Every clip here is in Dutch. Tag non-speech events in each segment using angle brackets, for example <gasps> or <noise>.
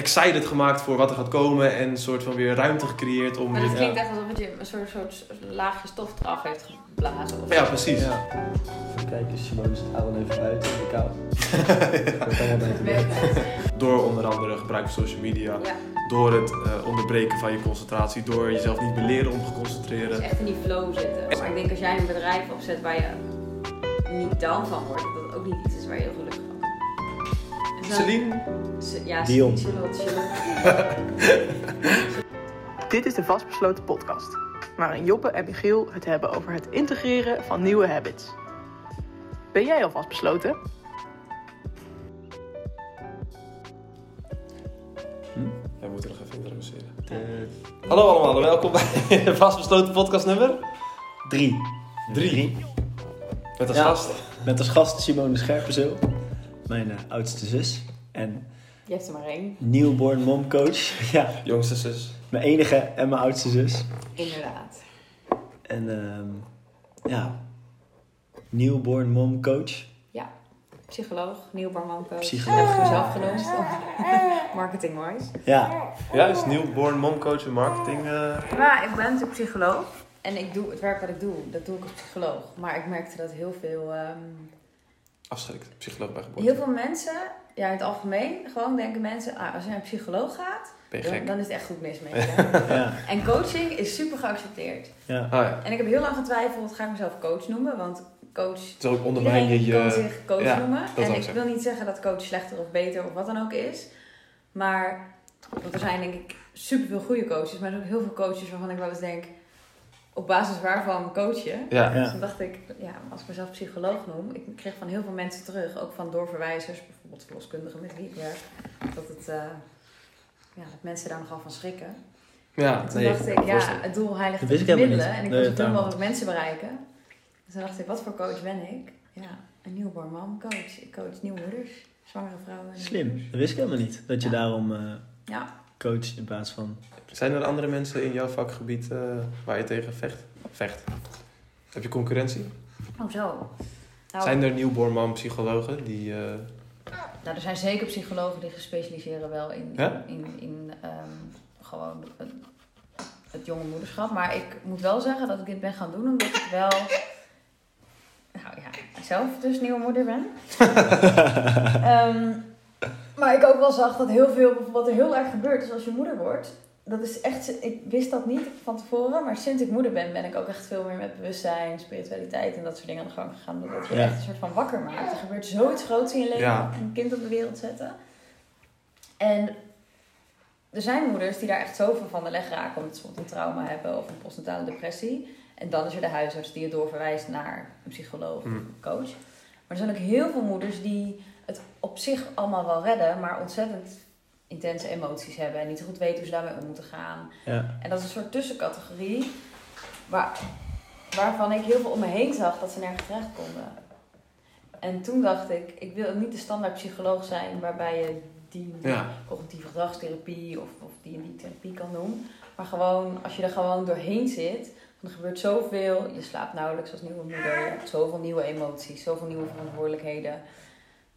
excited gemaakt voor wat er gaat komen en een soort van weer ruimte gecreëerd om... Maar dat weer- klinkt echt alsof het je een soort, soort laagje stof eraf heeft geblazen. Of Ja, precies. Ja. Even kijken, Simone zit Aaron even buiten in de kou. <laughs> Dat. Door onder andere gebruik van social media, Ja, door het eh, onderbreken van je concentratie, door jezelf niet meer leren om te dus concentreren. echt in die flow zitten. Maar ik denk als jij een bedrijf opzet waar je niet down van wordt, dat het ook niet iets is waar je heel gelukkig Celine? C- Ja, Dion. Charlotte, Charlotte. <laughs> Dit is de Vastbesloten podcast, waarin Joppe en Michiel het hebben over het integreren van nieuwe habits. Ben jij al vastbesloten? Wij moeten nog even introduceren. Eh, Hallo allemaal en welkom bij de vastbesloten podcast nummer Drie. 3. Met als Ja. gast. Met als gast Simone Scherpenzeel, mijn eh, oudste zus. En Je hebt er maar één. newborn mom coach. <laughs> ja, Jongste zus. mijn enige en mijn oudste zus. Inderdaad. En ehm, ja, newborn mom coach. Psycholoog, nieuwbarmancoach. Psycholoog. Heb ik mezelf genoemd. <laughs> Marketing-wise. Ja, Ja, is newborn momcoach en marketing. eh, Maar ik ben natuurlijk psycholoog. En ik doe het werk wat ik doe, dat doe ik als psycholoog. Maar ik merkte dat heel veel, ehm, afschrikt. Psycholoog bij geboorte. heel veel mensen, ja in het algemeen, gewoon denken mensen, ah, als je naar een psycholoog gaat, dan, is het echt goed mis met je. <laughs> ja, en coaching is super geaccepteerd. ja. Ah ja. En ik heb heel lang getwijfeld, ga ik mezelf coach noemen? Want coach, Het is ook ondermijn iedereen je kan zich coach ja, noemen. En ik ik zeggen. wil niet zeggen dat coach slechter of beter of wat dan ook is. Maar, want er zijn denk ik super veel goede coaches. Maar er zijn ook heel veel coaches waarvan ik wel eens denk, op basis waarvan coach je? Ja. Ja. Dus toen dacht ik, ja, als ik mezelf psycholoog noem, ik kreeg van heel veel mensen terug, ook van doorverwijzers, bijvoorbeeld verloskundigen met wie ik werk, dat, het, eh, ja, dat mensen daar nogal van schrikken. Ja, En toen nee, dacht ik, ja, het doel heiligt de wist ik helemaal middelen niet. en ik Nee, wil zoveel mogelijk mensen bereiken. Dus toen dacht ik, wat voor coach ben ik? Ja, een newborn mom coach. Ik coach nieuwe moeders, zwangere vrouwen. en Slim. Dat wist ik helemaal niet. Dat je Ja. daarom eh Ja, coacht in plaats van... Zijn er andere mensen in jouw vakgebied eh, waar je tegen vecht? Vecht. Heb je concurrentie? oh zo. Nou, Zijn er newborn mom psychologen die... eh, Nou, er zijn zeker psychologen die gespecialiseren wel in, Ja? in, in, in, ehm, gewoon het, het jonge moederschap. Maar ik moet wel zeggen dat ik dit ben gaan doen omdat ik wel, nou ja, zelf dus nieuwe moeder ben. <laughs> Ehm, maar ik ook wel zag dat heel veel, wat er heel erg gebeurt is als je moeder wordt. Dat is echt, ik wist dat niet van tevoren, maar sinds ik moeder ben, ben ik ook echt veel meer met bewustzijn, spiritualiteit en dat soort dingen aan de gang gegaan. Dat je Ja. echt een soort van wakker maakt. Er gebeurt zoiets groots in je leven, Ja. een kind op de wereld zetten. En er zijn moeders die daar echt zoveel van de leg raken, omdat ze bijvoorbeeld een trauma hebben of een postnatale depressie. En dan is er de huisarts die je doorverwijst naar een psycholoog of Mm. een coach. Maar er zijn ook heel veel moeders die het op zich allemaal wel redden, maar ontzettend intense emoties hebben en niet zo goed weten hoe ze daarmee om moeten gaan. Ja, En dat is een soort tussencategorie waar, waarvan ik heel veel om me heen zag dat ze nergens terecht konden. En toen dacht ik, ik wil niet de standaard psycholoog zijn waarbij je die ja. cognitieve gedragstherapie of, of die en die therapie kan doen. Maar gewoon, als je er gewoon doorheen zit, dan gebeurt zoveel. Je slaapt nauwelijks als nieuwe moeder. Je hebt zoveel nieuwe emoties, zoveel nieuwe verantwoordelijkheden.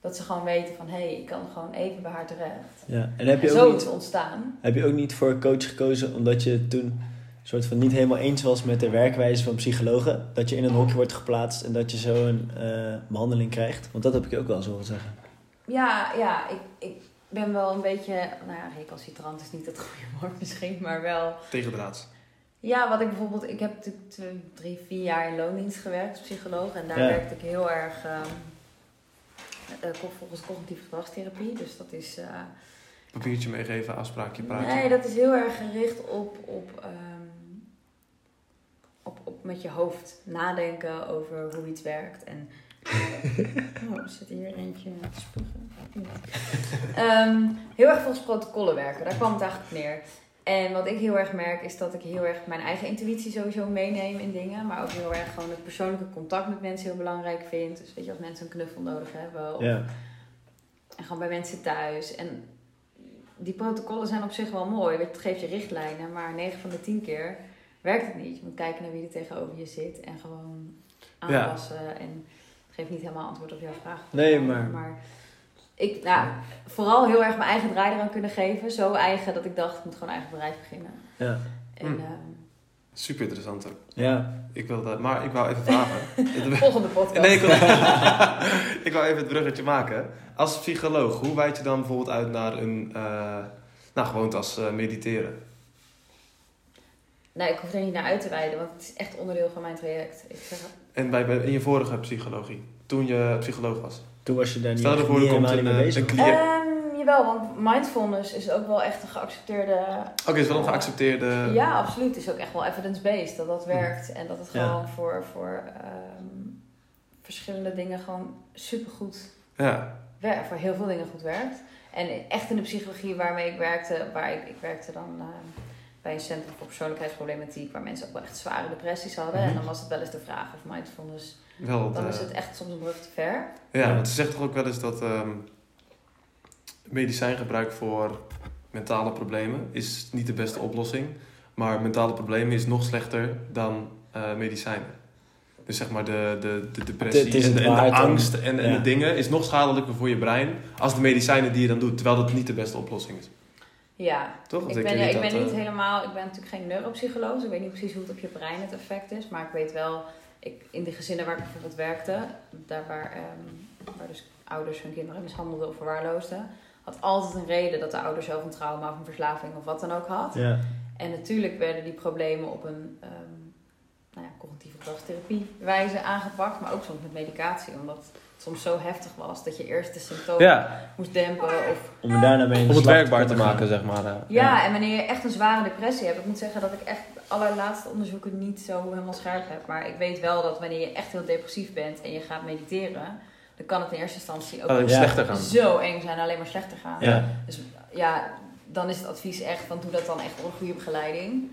Dat ze gewoon weten van, hé, hey, ik kan gewoon even bij haar terecht. ja. En heb je, zo ook is niet, het ontstaan. heb je ook niet voor coach gekozen omdat je toen soort van niet helemaal eens was met de werkwijze van psychologen? Dat je in een hokje wordt geplaatst en dat je zo een eh, behandeling krijgt? Want dat heb ik ook wel horen zeggen. Ja, ja, ik, ik ben wel een beetje, nou ja, recalcitrant is niet het goede woord misschien, maar wel... Tegendraads. Ja, wat ik bijvoorbeeld, ik heb natuurlijk twee, drie, vier jaar in loondienst gewerkt als psycholoog. En daar Ja. werkte ik heel erg ehm, eh, volgens cognitieve gedragstherapie. Dus dat is, eh, Papiertje meegeven, afspraakje, praatje. nee, dat is heel erg gericht op, op, ehm, op, op met je hoofd nadenken over hoe iets werkt. En, <laughs> oh, er zit hier eentje te spugen. Ehm, heel erg volgens protocollen werken, daar kwam het eigenlijk neer. En wat ik heel erg merk is dat ik heel erg mijn eigen intuïtie sowieso meeneem in dingen. Maar ook heel erg gewoon het persoonlijke contact met mensen heel belangrijk vind. Dus weet je, als mensen een knuffel nodig hebben. Of, Ja, En gewoon bij mensen thuis. En die protocollen zijn op zich wel mooi. Het geeft je richtlijnen. Maar 9 van de 10 keer werkt het niet. Je moet kijken naar wie er tegenover je zit. En gewoon aanpassen. En het geeft niet helemaal antwoord op jouw vraag. Nee, maar- Maar ik, nou, vooral heel erg mijn eigen draai eraan kunnen geven. Zo eigen dat ik dacht, ik moet gewoon een eigen bedrijf beginnen. Ja. En Hmm. ehm, Super interessant ook. Ja. Ik wil dat, maar ik wou even vragen. <laughs> volgende podcast. Nee, ik wil, <laughs> ik wou even het bruggetje maken. Als psycholoog, hoe wijd je dan bijvoorbeeld uit naar een eh nou, gewoonte als eh, mediteren? Nee, ik hoef er niet naar uit te wijden, want het is echt onderdeel van mijn traject. Ik zeg, En bij, bij, in je vorige psychologie, toen je psycholoog was. Toen was je daar niet, Stel je echt voor, niet komt helemaal een, mee eh, bezig. een cliënt. Ehm, jawel, want mindfulness is ook wel echt een geaccepteerde... Oké, het is wel een geaccepteerde... Ja, absoluut. Het is ook echt wel evidence-based dat dat werkt. En dat het Ja. gewoon voor, voor ehm, verschillende dingen gewoon supergoed Ja. werkt. Voor heel veel dingen goed werkt. En echt in de psychologie waarmee ik werkte, waar ik, ik werkte dan ehm, bij een centrum voor persoonlijkheidsproblematiek, waar mensen ook wel echt zware depressies hadden. Mhm. En dan was het wel eens de vraag of mindfulness, Wel dan de- is het echt soms een brug te ver. Ja, want ze zegt toch ook wel eens dat ehm medicijngebruik voor mentale problemen is niet de beste oplossing. Maar mentale problemen is nog slechter dan eh, medicijnen. Dus zeg maar de, de, de depressie en, de, en angst en, en ja. de dingen is nog schadelijker voor je brein als de medicijnen die je dan doet. Terwijl dat niet de beste oplossing is. Ja, Toch? Ik ben, ja, ik ben dat, niet eh, helemaal, ik ben natuurlijk geen neuropsycholoog, dus ik weet niet precies hoe het op je brein het effect is. Maar ik weet wel, ik, in de gezinnen waar ik bijvoorbeeld werkte, daar waar, ehm, waar dus ouders hun kinderen mishandelden of verwaarloosden, had altijd een reden dat de ouder zelf een trauma of een verslaving of wat dan ook had. Ja. En natuurlijk werden die problemen op een ehm, nou ja, cognitieve gedragstherapie wijze aangepakt, maar ook soms met medicatie, omdat soms zo heftig was dat je eerst de symptomen Ja, moest dempen of Om er daarna mee om het werkbaar te maken, zeg maar. eh. Ja, en wanneer je echt een zware depressie hebt. Ik moet zeggen dat ik echt de allerlaatste onderzoeken niet zo helemaal scherp heb. Maar ik weet wel dat wanneer je echt heel depressief bent en je gaat mediteren, dan kan het in eerste instantie ook Alleen slechter gaan. zo eng zijn, alleen maar slechter gaan. Ja. Dus ja, dan is het advies echt van doe dat dan echt onder goede begeleiding.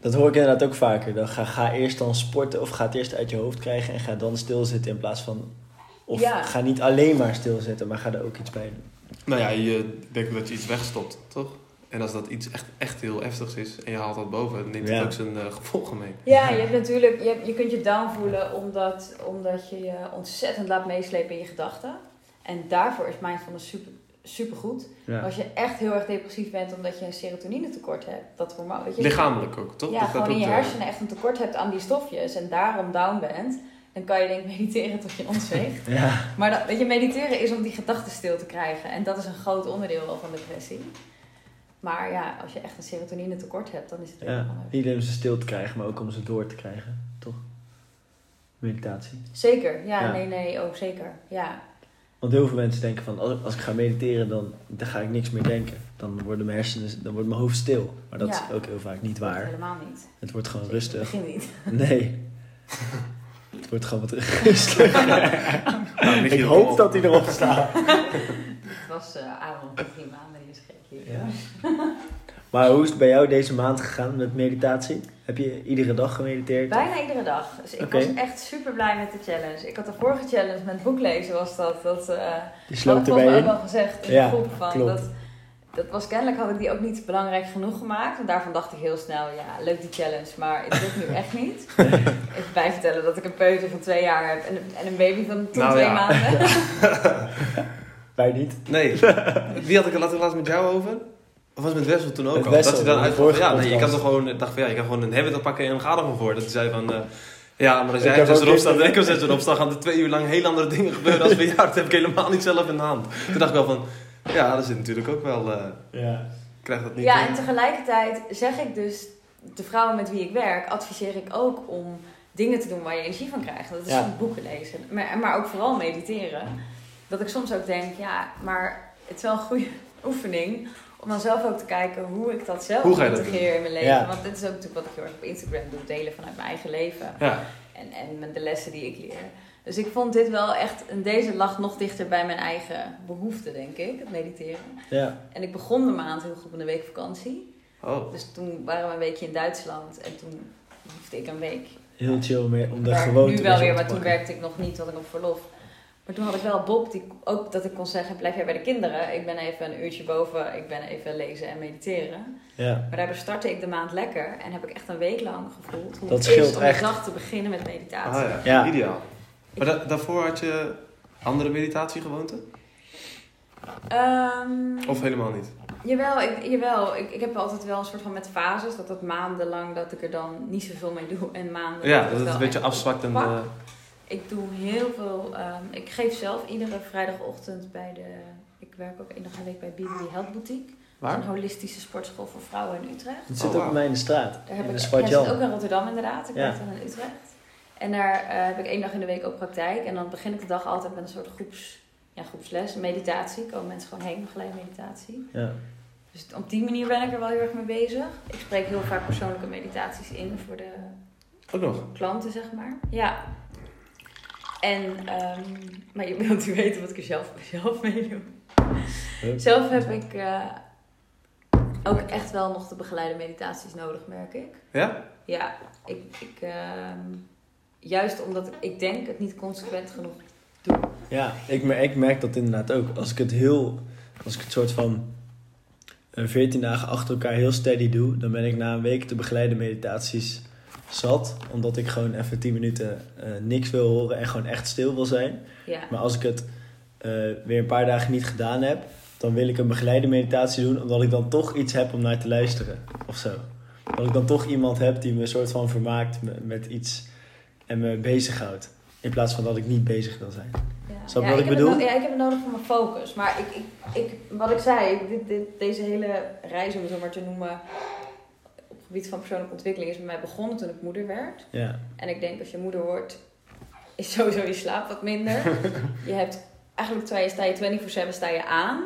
Dat hoor ik inderdaad ook vaker. Dan ga, ga eerst dan sporten of ga het eerst uit je hoofd krijgen en ga dan stilzitten in plaats van... Of Ja. ga niet alleen maar stilzitten, maar ga er ook iets bij doen. Nou ja, je denkt dat je iets wegstopt, toch? En als dat iets echt, echt heel heftigs is en je haalt dat boven, dan neemt het Ja. ook zijn eh, gevolgen mee. Ja, je hebt natuurlijk, je, hebt- je kunt je down voelen omdat, omdat je je ontzettend laat meeslepen in je gedachten. En daarvoor is mindfulness super, super goed. Ja. Als je echt heel erg depressief bent omdat je een serotonine tekort hebt, dat hormoon, weet je, Lichamelijk ook, toch? ja, Dat- dat gewoon in je eh, hersenen echt een tekort hebt aan die stofjes en daarom down bent, dan kan je denk ik mediteren tot je ontzweegt. <laughs> Ja. maar dat, weet je, mediteren is om die gedachten stil te krijgen en dat is een groot onderdeel wel van depressie. Maar ja, als je echt een serotonine tekort hebt, dan is het ja. Niet alleen om ze stil te krijgen, maar ook om ze door te krijgen. Toch? Meditatie. Zeker, ja, Ja. nee, nee, oh zeker, ja. Want heel veel mensen denken van, als, als ik ga mediteren, dan, dan ga ik niks meer denken. Dan worden mijn hersenen, dan wordt mijn hoofd stil. Maar dat Ja. is ook heel vaak niet waar. helemaal niet. Het wordt gewoon in het rustig. begin niet. Nee. <laughs> Het wordt gewoon wat rustig. <laughs> Nou, ik hoop dat hij erop staat. <laughs> Het was uh, Aaron prima, maar die is gek hier. Ja. Maar hoe is het bij jou deze maand gegaan met meditatie? Heb je iedere dag gemediteerd? Bijna iedere dag. Dus ik was echt super blij met de challenge. Ik had de vorige challenge met boeklezen was dat. dat uh, Die sloot erbij ook al gezegd in Ja, de groep van. klopt. Dat, dat was kennelijk had ik die ook niet belangrijk genoeg gemaakt. En daarvan dacht ik heel snel, ja, leuk die challenge, maar het lukt nu echt niet. <laughs> Even bijvertellen dat ik een peuter van twee jaar heb en, een- en een baby van toen Nou twee ja. maanden. <laughs> Wij niet. Nee. Wie had ik het laatst met jou over? Of was het met Wessel toen ook Met al? Wessel, dat hij dan ja, nee, je kan toch gewoon, ik dacht van ja, je kan gewoon een habit oppakken en ga er gewoon voor. Dat hij zei van, eh, ja, maar als Ik jij zes erop staat en ik zes erop staan, gaan er twee uur lang heel andere dingen gebeuren als bij jou. Dat heb ik helemaal niet zelf in de hand. Toen dacht ik wel van, ja, dat zit natuurlijk ook wel, eh Ja. krijg dat niet. Ja, eh, en tegelijkertijd zeg ik dus de vrouwen met wie ik werk, adviseer ik ook om dingen te doen waar je energie van krijgt. Dat is Ja. boeken lezen, maar, maar ook vooral mediteren. Dat ik soms ook denk, ja, maar het is wel een goede <laughs> oefening om dan zelf ook te kijken hoe ik dat zelf integreer in mijn leven. Ja. Want dit is ook natuurlijk wat ik heel erg op Instagram doe, delen vanuit mijn eigen leven Ja, en, en met de lessen die ik leer. Dus ik vond dit wel echt, en deze lag nog dichter bij mijn eigen behoeften, denk ik, het mediteren. Ja. En ik begon de maand heel goed met een week vakantie. oh. Dus toen waren we een weekje in Duitsland en toen hoefde ik een week. Heel chill om, om de Werk gewoonte nu wel weer maar toen werkte ik nog niet, want ik op verlof. Maar toen had ik wel Bob, die, ook dat ik kon zeggen, blijf jij bij de kinderen. Ik ben even een uurtje boven, ik ben even lezen en mediteren. Ja. Maar daardoor startte ik de maand lekker en heb ik echt een week lang gevoeld hoe Dat het scheelt is om echt. de dag te beginnen met meditatie. Ah ja, Ja. ideaal. Maar da- daarvoor had je andere meditatiegewoonten? Ehm, Of helemaal niet? Jawel, ik, jawel. Ik, ik heb altijd wel een soort van met fases. Dat dat maandenlang dat ik er dan niet zoveel mee doe. En maanden Ja, dat het wel een beetje afzwakt en... eh, Ik doe heel veel. ehm, ik geef zelf iedere vrijdagochtend bij de. Ik werk ook één dag in de week bij BB Health Boutique. Is waar? een holistische sportschool voor vrouwen in Utrecht. Het zit Oh, ook bij mij in de straat. Daar heb in ik, de ja, het zit ook in Rotterdam inderdaad. Ik Ja. werk dan in Utrecht. En daar eh, heb ik één dag in de week ook praktijk. En dan begin ik de dag altijd met een soort groeps, ja, groepsles, meditatie. Komen mensen gewoon heen, begeleid meditatie. Ja. Dus op die manier ben ik er wel heel erg mee bezig. Ik spreek heel vaak persoonlijke meditaties in voor de Ook nog. klanten, zeg maar. Ja. En, ehm, maar je wilt natuurlijk weten wat ik er zelf, zelf mee doe. Hup. Zelf heb ik eh, ook echt wel nog de begeleide meditaties nodig, merk ik. Ja? Ja, ik, ik ehm, juist omdat ik, denk het niet consequent genoeg doe. Ja, ik merk, ik merk dat inderdaad ook. Als ik het heel, als ik het soort van eh, 14 dagen achter elkaar heel steady doe, dan ben ik na een week de begeleide meditaties zat. Omdat ik gewoon even 10 minuten eh, niks wil horen en gewoon echt stil wil zijn. Ja, Maar als ik het eh, weer een paar dagen niet gedaan heb, dan wil ik een begeleide meditatie doen, omdat ik dan toch iets heb om naar te luisteren. Of zo. Dat ik dan toch iemand heb die me een soort van vermaakt met, met iets en me bezighoudt. In plaats van dat ik niet bezig wil zijn. ja. Snap je ja, wat ik heb bedoel? No- ja, ik heb het nodig voor mijn focus. Maar ik, ik, ik, wat ik zei, dit, dit, deze hele reis, om het zo maar te noemen, op het gebied van persoonlijke ontwikkeling, is bij mij begonnen toen ik moeder werd. Ja. En ik denk als je moeder wordt, is sowieso je slaap wat minder. <laughs> je hebt eigenlijk terwijl je sta je 24/7 sta je aan.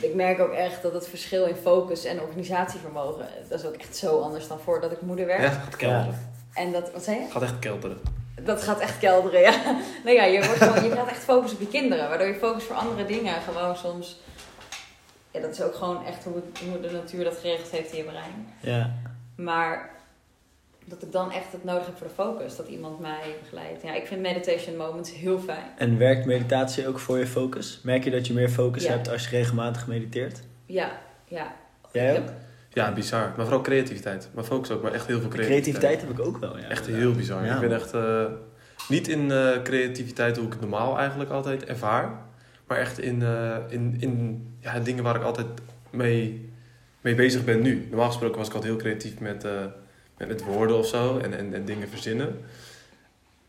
Ik merk ook echt dat het verschil in focus en organisatievermogen, dat is ook echt zo anders dan voordat ik moeder werd. Ja, het gaat kelderen. En dat, wat zei je? Gaat echt kelderen. Dat gaat echt kelderen, ja. <laughs> Nou ja, je, wordt gewoon, je gaat echt focussen op je kinderen, waardoor je focus voor andere dingen gewoon soms. Ja, dat is ook gewoon echt hoe, hoe de natuur dat geregeld heeft in je brein. Ja. Maar dat ik dan echt het nodig heb voor de focus, dat iemand mij begeleidt. Ja, ik vind meditation moments heel fijn. En werkt meditatie ook voor je focus? Merk je dat je meer focus Ja. hebt als je regelmatig mediteert? Ja, ja. Jij ook? Ja, bizar. Maar vooral creativiteit. Maar focus ook, maar echt heel veel creativiteit. Creativiteit heb ik ook wel, ja. Echt heel bizar. Ja. Ik ben echt eh, niet in eh, creativiteit hoe ik het normaal eigenlijk altijd ervaar. Maar echt in, eh, in, in ja, dingen waar ik altijd mee, mee bezig ben nu. Normaal gesproken was ik altijd heel creatief met, met, met woorden of zo en, en, en dingen verzinnen.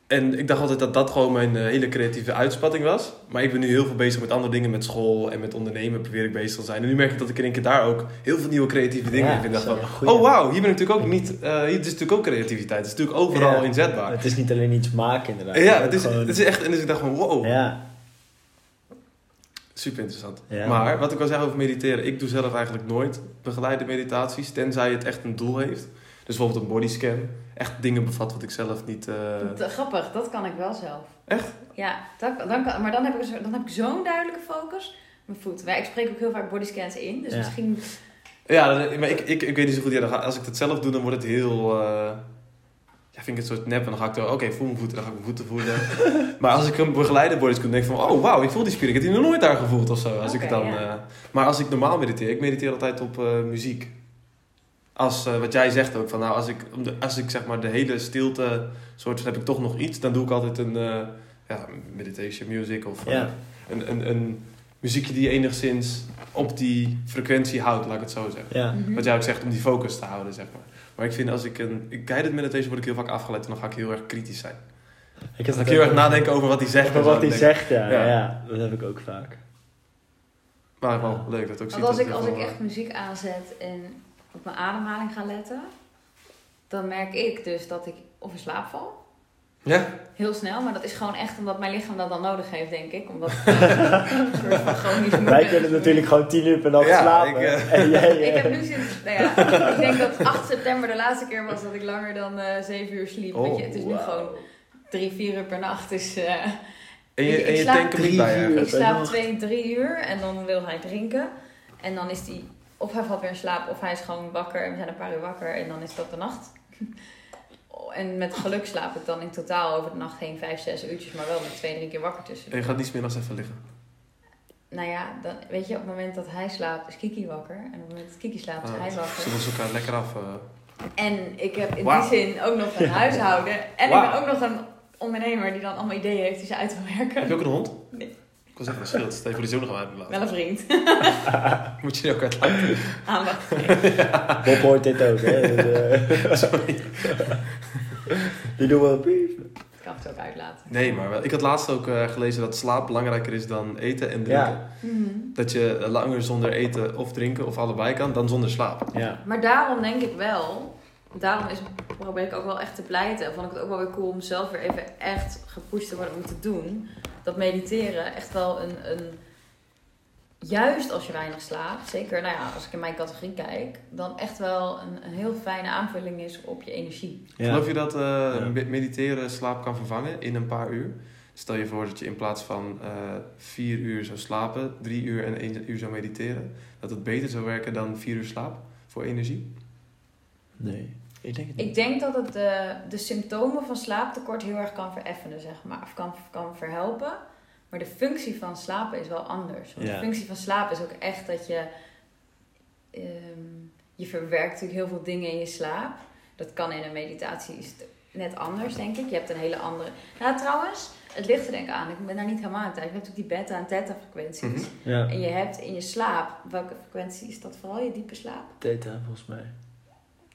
En ik dacht altijd dat dat gewoon mijn eh, hele creatieve uitspatting was. Maar ik ben nu heel veel bezig met andere dingen, met school en met ondernemen probeer ik bezig te zijn. En nu merk ik dat ik in één keer daar ook heel veel nieuwe creatieve dingen in vind. Ik dacht van. Oh wauw, hier ben ik natuurlijk ook niet. eh, hier is natuurlijk ook creativiteit. Het is natuurlijk overal Ja. inzetbaar. Het is niet alleen iets maken inderdaad. Ja, het is, gewoon- het is echt. En dus ik dacht van wow, Ja, super interessant. Ja. Maar wat ik al zei over mediteren, ik doe zelf eigenlijk nooit begeleide meditaties, tenzij het echt een doel heeft. Dus bijvoorbeeld een bodyscan. Echt dingen bevat wat ik zelf niet. eh, Dat- grappig, dat kan ik wel zelf. Echt? Ja, dat, dan kan, maar dan heb ik, dan heb ik zo'n duidelijke focus. Mijn voet. Wij, ik spreek ook heel vaak bodyscans in, dus Ja. misschien... Ja, dan- maar ik, ik, ik weet niet zo goed. Ja, dan als ik dat zelf doe, dan wordt het heel. eh, ja, vind ik het soort nep. En dan ga ik er, oké, voel mijn voeten, dan ga ik mijn voeten voelen. <laughs> maar als ik een begeleide bodyscan, denk ik van, oh wauw, ik voel die spier. Ik heb die nog nooit daar gevoeld of zo. Als ik dan, ja. eh, maar als ik normaal mediteer, ik mediteer altijd op muziek. Als, eh, wat jij zegt ook, van nou, als ik, om de- als ik zeg maar de hele stilte, soort van, heb ik toch nog iets, dan doe ik altijd een eh, ja, meditation music of eh, ja. een, een, een muziekje die je enigszins op die frequentie houdt, laat ik het zo zeggen. ja. Mhm. Wat jij ook zegt, om die focus te houden, zeg maar. Maar ik vind als ik een ik guided meditation word ik heel vaak afgeleid en dan ga ik heel erg kritisch zijn. Ik Dan ga ik heel erg nadenken over wat hij zegt. Over en zo. wat hij zegt, ja, Ja. ja. Dat heb ik ook vaak. Maar wel leuk dat ook ziet. Want als ik, als ik echt muziek aanzet en op mijn ademhaling ga letten, dan merk ik dus dat ik of in slaap val. eh, Ja? Heel snel, maar dat is gewoon echt omdat mijn lichaam dat dan nodig heeft, denk ik. Omdat ik een soort van chronisch moe Wij kunnen natuurlijk gewoon tien uur per nacht Ja, slapen. ik, eh, En jij, <laughs> Ik eh, heb nu sinds, nou ja, ik denk dat 8 september de laatste keer was dat ik langer dan eh 7 uur sliep. Oh, Weet je, het is nu gewoon 3, 4 uur per nacht. Dus eh, En je, en je slaap drie, bij ergens. ik slaap nacht. 2, 3 uur en dan wil hij drinken. En dan is hij, of hij valt weer in slaap, of hij is gewoon wakker. En we zijn een paar uur wakker en dan is dat de nacht. <laughs> En met geluk slaap ik dan in totaal over de nacht heen 5, 6 uurtjes, maar wel met 2, 3 keer wakker tussen. En je gaat niet 's middags even liggen. Nou ja, dan, weet je, op het moment dat hij slaapt is Kiki wakker. En op het moment dat Kiki slaapt is Ah, hij Ze wakker. lossen elkaar lekker af. eh. En ik heb in die zin ook nog een <laughs> huishouden. En ik ben ook nog een ondernemer die dan allemaal ideeën heeft die ze uit wil werken. Heb je ook een hond? Ik was even een schild. Stel je voor die uit Wel een vriend. <laughs> Moet je die ook uitlaten? Aandacht. <laughs> Bob hoort dit ook, hè? Dus, eh, <laughs> Die doen wel piep. Ik kan het ook uitlaten. Nee, maar wel- ik had laatst ook eh, gelezen dat slaap belangrijker is dan eten en drinken. Ja. Mhm. Dat je langer zonder eten of drinken of allebei kan dan zonder slaap. Ja. Maar daarom denk ik wel, daarom is, probeer ik ook wel echt te pleiten. En vond ik het ook wel weer cool om zelf weer even echt gepusht te worden om te doen. Dat mediteren echt wel een, een juist als je weinig slaapt, zeker nou ja, als ik in mijn categorie kijk, dan echt wel een, een heel fijne aanvulling is op je energie. Ja. Geloof je dat eh, Ja. mediteren slaap kan vervangen in een paar uur? Stel je voor dat je in plaats van eh, vier uur zou slapen, drie uur en één uur zou mediteren. Dat het beter zou werken dan vier uur slaap voor energie? Nee, ik denk. Ik dat het de, de symptomen van slaaptekort heel erg kan vereffenen, zeg maar, of kan, kan verhelpen. Maar de functie van slapen is wel anders. Want Ja. de functie van slapen is ook echt dat je. ehm, je verwerkt natuurlijk heel veel dingen in je slaap. Dat kan in een meditatie is net anders, denk ik. Je hebt een hele andere. Nou, trouwens, het ligt er denk ik aan. Ik ben daar niet helemaal aan het. Je hebt natuurlijk die beta- en theta-frequenties. Mhm. Ja, En je hebt in je slaap, welke frequentie is dat vooral? Je diepe slaap? theta volgens mij.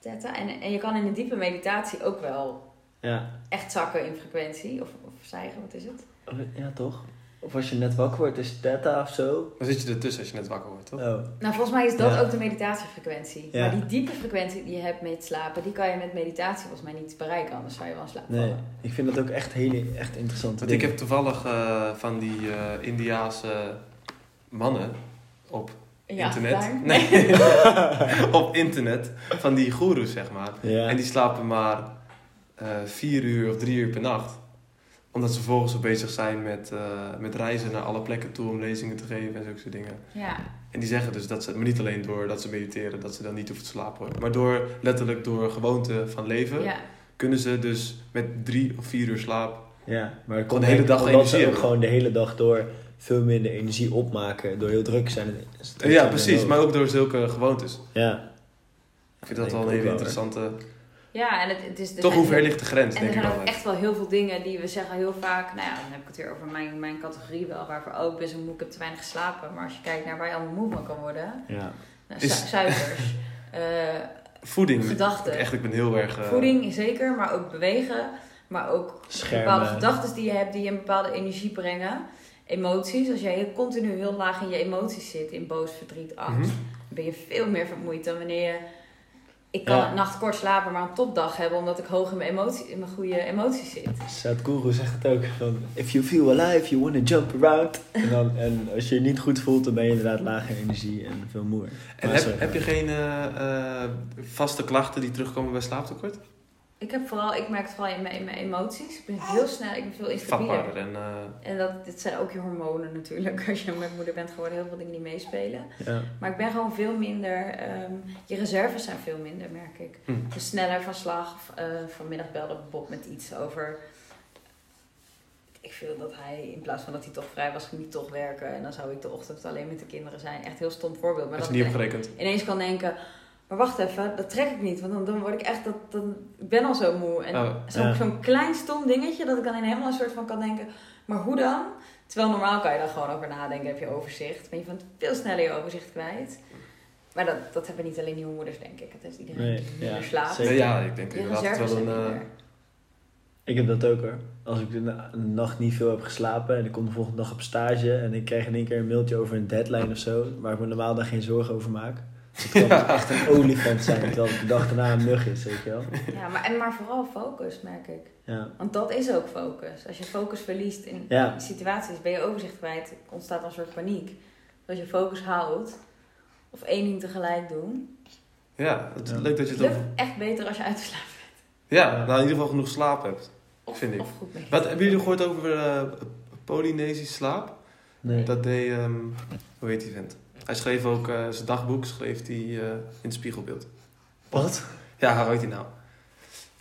Theta. En, en je kan in een diepe meditatie ook wel Ja. echt zakken in frequentie. Of, of stijgen, wat is het? ja, toch? Of als je net wakker wordt, is het theta of zo. Dan zit je ertussen als je net wakker wordt, toch? Oh. Nou, volgens mij is dat Ja. ook de meditatiefrequentie. Ja. Maar die diepe frequentie die je hebt met slapen, die kan je met meditatie volgens mij niet bereiken. Anders zou je wel in slaap Nee, vallen. ik vind dat ook echt hele echt interessante Want ik heb toevallig eh, van die eh Indiaanse mannen op Ja, internet. daar. Nee, <laughs> <laughs> op internet. Van die goeroes, zeg maar. Ja. En die slapen maar eh, vier uur of drie uur per nacht. Omdat ze vervolgens zo bezig zijn met, eh, met reizen naar alle plekken toe om lezingen te geven en zulke soort dingen. Ja. En die zeggen dus dat ze, maar niet alleen door dat ze mediteren, dat ze dan niet hoeven te slapen hoor. Maar door, letterlijk door gewoonte van leven, ja. kunnen ze dus met drie of vier uur slaap. Ja, maar de hele dag energie ze ook hebben. gewoon de hele dag door veel minder energie opmaken. Door heel druk zijn. druk ja, precies. Maar ook door zulke gewoontes. Ja. Ik vind dat wel een hele interessante... Ja, en het, het is... er Toch, hoe ver ligt de grens, En denk er ik zijn ook echt wel heel veel dingen die we zeggen heel vaak. Nou ja, dan heb ik het weer over mijn, mijn categorie wel. Waarvoor ook, ik ben zo moe, ik heb te weinig geslapen. Maar als je kijkt naar waar je allemaal moe van kan worden. Ja. Nou, Is- su- suikers. <laughs> eh, Voeding. Gedachten. Echt, ik ben heel erg... eh, voeding zeker, maar ook bewegen. Maar ook Schermen. bepaalde gedachten die je hebt die je een bepaalde energie brengen. Emoties. Als jij heel continu heel laag in je emoties zit. In boos, verdriet, angst. Mhm. Dan ben je veel meer vermoeid dan wanneer je... Ik kan Ja. een nacht kort slapen, maar een topdag hebben. Omdat ik hoog in mijn, emotie, in mijn goede emoties zit. Sadhguru zegt het ook. Van, if you feel alive, you want to jump around. En, dan, en als je je niet goed voelt, dan ben je inderdaad laag in energie en veel moer. En sorry. heb, heb je geen eh, eh, vaste klachten die terugkomen bij slaaptekort? Ik heb vooral, ik merk het vooral in mijn, in mijn emoties. Ik ben heel snel, ik ben veel instabieler. En... eh, En dat, dit zijn ook je hormonen natuurlijk. <laughs> Als je met moeder bent geworden, heel veel dingen die meespelen. Ja. Maar ik ben gewoon veel minder, ehm, je reserves zijn veel minder, merk ik. hm. Dus sneller van slag. Uh, vanmiddag belde Bob met iets over. Ik vind dat hij, in plaats van dat hij toch vrij was, ging hij toch werken. En dan zou ik de ochtend alleen met de kinderen zijn. Echt een heel stom voorbeeld. Maar dat is niet ik opgerekend. ineens kan denken. Maar wacht even, dat trek ik niet. Want dan, dan word ik echt, dat, dan, ik ben al zo moe. En Oh, zo'n ja. zo'n klein stom dingetje, dat ik dan in helemaal een soort van kan denken. Maar hoe dan? Terwijl normaal kan je daar gewoon over nadenken, heb je overzicht. Ben je van veel sneller je overzicht kwijt. Maar dat, dat hebben niet alleen nieuwe moeders, denk ik. Het heeft iedereen Nee, die ja, slaapt. zeker. Ja, ik denk Je inderdaad reserves wel een... eh. Ik heb dat ook hoor. Als ik de nacht niet veel heb geslapen en ik kom de volgende dag op stage en ik krijg in één keer een mailtje over een deadline of zo, waar ik me normaal dan geen zorgen over maak. Dus het kan Ja. echt een olifant zijn, terwijl het de dag daarna een mug is, weet je wel. Ja, maar, en maar vooral focus, merk ik. Ja. Want dat is ook focus. Als je focus verliest in Ja. situaties, ben je overzicht kwijt, ontstaat een soort paniek. Als je focus houdt, of één ding tegelijk doen, Ja, het leuk dat je het het lukt over... echt beter als je uitgeslapen Ja, nou in ieder geval genoeg slaap hebt. Of, Vind ik. of goed mee. Wat, hebben jullie gehoord over eh Polynesisch slaap? Nee. Dat deed, ehm, hoe heet die vent? Hij schreef ook eh, zijn dagboek, schreef hij eh, in het spiegelbeeld. Wat? Ja, hoe heet hij nou?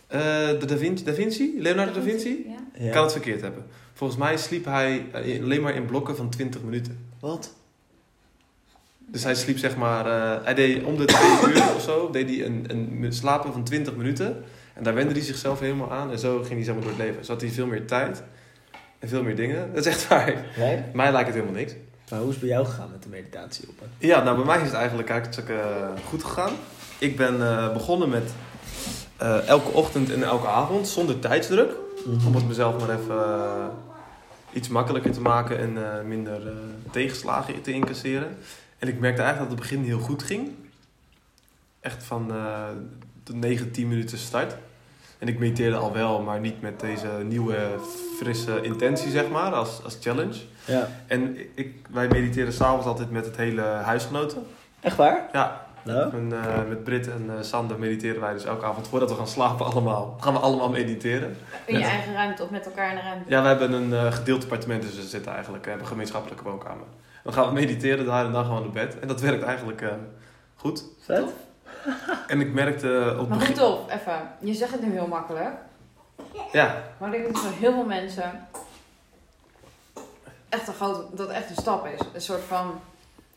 Eh, de da Vinci, da Vinci? Leonardo da Vinci? Ja. Ja. Kan het verkeerd hebben. Volgens mij sliep hij alleen maar in blokken van 20 minuten. Wat? Dus hij sliep zeg maar, eh, hij deed om de twee <coughs> uur of zo, deed hij een, een slapen van 20 minuten. En daar wende hij zichzelf helemaal aan en zo ging hij zeg maar door het leven. Zo had hij veel meer tijd En veel meer dingen. Dat is echt waar. Nee? Mij lijkt het helemaal niks. Maar hoe is het bij jou gegaan met de meditatie op? Ja, nou bij mij is het eigenlijk hartstikke eh, goed gegaan. Ik ben eh, begonnen met eh, elke ochtend en elke avond zonder tijdsdruk. Om het mezelf maar even eh, iets makkelijker te maken en minder tegenslagen te incasseren. En ik merkte eigenlijk dat het begin heel goed ging. Echt van de 9, 10 minuten start. En ik mediteerde al wel, maar niet met deze nieuwe, frisse intentie, zeg maar, als, als challenge. Ja. En ik, wij mediteren s'avonds altijd met het hele huisgenoten. Echt waar? Ja, Nou? en, eh, met Brit en eh, Sander mediteren wij dus elke avond voordat we gaan slapen allemaal. gaan we allemaal mediteren. In je Met- eigen ruimte of met elkaar in de ruimte. Ja, we hebben een eh, gedeeld appartement, dus we zitten eigenlijk, we hebben een gemeenschappelijke woonkamer. Dan gaan we mediteren daar en dan gaan we naar bed. En dat werkt eigenlijk eh, goed. Vet? En ik merkte op het Maar begin... goed op, even. Je zegt het nu heel makkelijk. Ja, Maar ik denk dat voor heel veel mensen echt een grote, dat het echt een stap is. Een soort van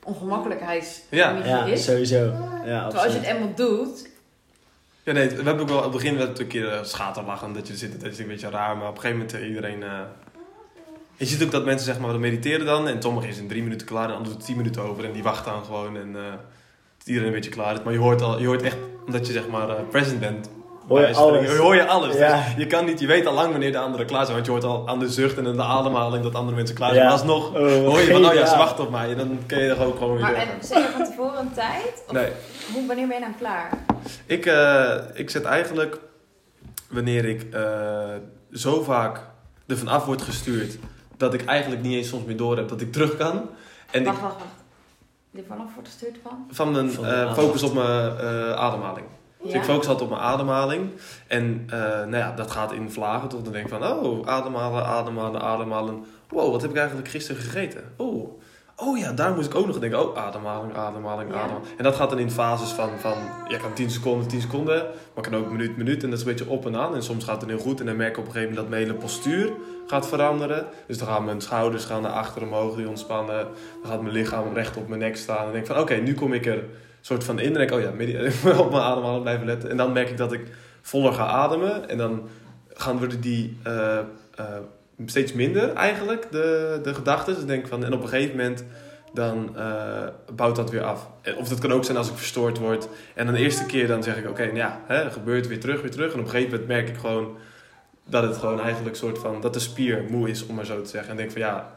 ongemakkelijkheid Ja. die Ja, is. sowieso. Ja, Terwijl als je het eenmaal doet, ja nee, we hebben ook wel, op het begin werd het een keer uh, schaterlachen dat je er zit, dat is een beetje raar. Maar op een gegeven moment uh, iedereen... eh, je ziet ook dat mensen zeg maar mediteren dan. En sommigen is in drie minuten klaar en anderen doet tien minuten over. En die wachten dan gewoon en eh, iedereen een beetje klaar is. Maar je hoort, al, je hoort echt, omdat je zeg maar eh, present bent, Hoor je alles? spreken, hoor je alles. Ja. Dus je kan niet, je weet al lang wanneer de anderen klaar zijn. Want je hoort al aan de zucht en aan de ademhaling dat andere mensen klaar zijn. Ja. Maar alsnog Oh, hoor je van, oh ja, ze wachten op mij. En dan kun je er ook gewoon weer maar doorgaan. en zet je van tevoren een tijd? Of Nee, hoe, wanneer ben je dan klaar? ik, eh, ik zet eigenlijk, wanneer ik eh, zo vaak ervan af word gestuurd, dat ik eigenlijk niet eens soms meer door heb dat ik terug kan. En ik, wacht, wacht, Die vanaf wordt gestuurd van? van mijn eh, focus op mijn eh, ademhaling. Dus ik focus altijd op mijn ademhaling. En eh, nou ja, dat gaat in vlagen toch. Dan denk ik van, oh, ademhalen, ademhalen, ademhalen. Wow, wat heb ik eigenlijk gisteren gegeten? Oh, oh ja, daar moest ik ook nog denken. Oh, ademhaling, ademhaling, Ja. ademhaling. En dat gaat dan in fases van, van ja, kan 10 seconden, 10 seconden. Maar kan ook minuut, minuut. En dat is een beetje op en aan. En soms gaat het heel goed. En dan merk ik op een gegeven moment dat mijn hele postuur gaat veranderen. Dus dan gaan mijn schouders gaan naar achter omhoog, die ontspannen. Dan gaat mijn lichaam recht op mijn nek staan. En dan denk ik van, oké, nu kom ik er soort van in. En denk ik, oh ja, <laughs> op mijn ademhaling blijven letten. En dan merk ik dat ik voller ga ademen. En dan gaan worden die eh, eh, steeds minder eigenlijk, de, de gedachten. Dus ik denk van, en op een gegeven moment dan eh, bouwt dat weer af. Of dat kan ook zijn als ik verstoord word. En dan de eerste keer dan zeg ik, oké, nou ja, hè, gebeurt weer terug, weer terug. En op een gegeven moment merk ik gewoon dat het gewoon eigenlijk soort van, dat de spier moe is, om maar zo te zeggen. En denk van, ja,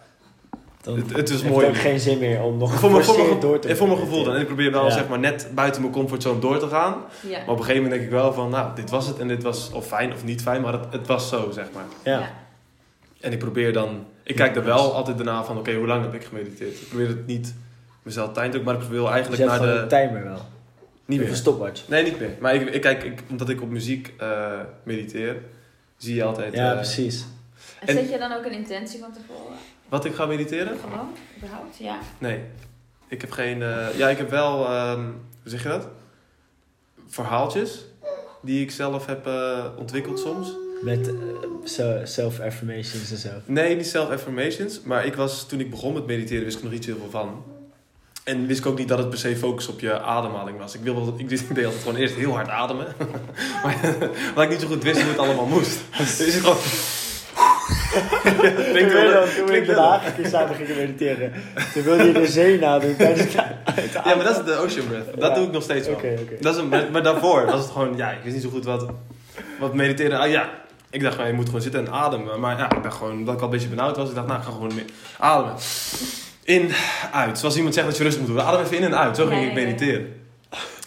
Dan het, het is mooi. ook geen zin meer om nog Voor mijn, voor, mijn, door te en voor mijn gevoel dan. En ik probeer wel Ja. zeg maar net buiten mijn comfortzone door te gaan. Ja. Maar op een gegeven moment denk ik wel van, nou, dit was het en dit was of fijn of niet fijn, maar het, het was zo, zeg maar. Ja. En ik probeer dan, ik kijk er wel altijd daarna van, oké, hoe lang heb ik gemediteerd? Ik probeer het niet mezelf tijd te ook, maar ik probeer Dus eigenlijk je hebt naar de... een timer wel. Niet Of een meer. stopwatch. Nee, niet meer. Maar ik, ik kijk, ik, omdat ik op muziek eh, mediteer, zie je altijd Ja, eh, precies. En En- zet je dan ook een intentie van tevoren? wat ik ga mediteren. Gewoon, überhaupt? Ja. Nee, ik heb geen. eh, ja, ik heb wel. ehm, hoe zeg je dat? Verhaaltjes die ik zelf heb eh, ontwikkeld soms. Met eh, self-affirmations en zo. Nee, niet self-affirmations. Maar ik was, toen ik begon met mediteren, wist ik nog niet veel van. En wist ik ook niet dat het per se focus op je ademhaling was. Ik, wilde, ik, <laughs> deed- ik altijd gewoon eerst heel hard ademen. <laughs> maar <laughs> omdat ik niet zo goed wist hoe het allemaal moest. Dus ik gewoon... Klinkt we wel- dan- toen wel- Haag een keer samen gingen mediteren. Toen wilde je de zee nadoen tijdens het Ja, maar dat is de ocean breath. Dat Ja. doe ik nog steeds wel. Oké, oké. Dat is een, maar, maar daarvoor was het gewoon, ja, ik wist niet zo goed wat, wat mediteren. Ah ja, ik dacht, nou, je moet gewoon zitten en ademen. Maar ja, ik dacht gewoon, dat ik al een beetje benauwd was, ik dacht, nou, ik ga gewoon meer ademen. In, uit. Zoals iemand zegt dat je rust moet doen. Adem even in en uit. Zo ging ik mediteren.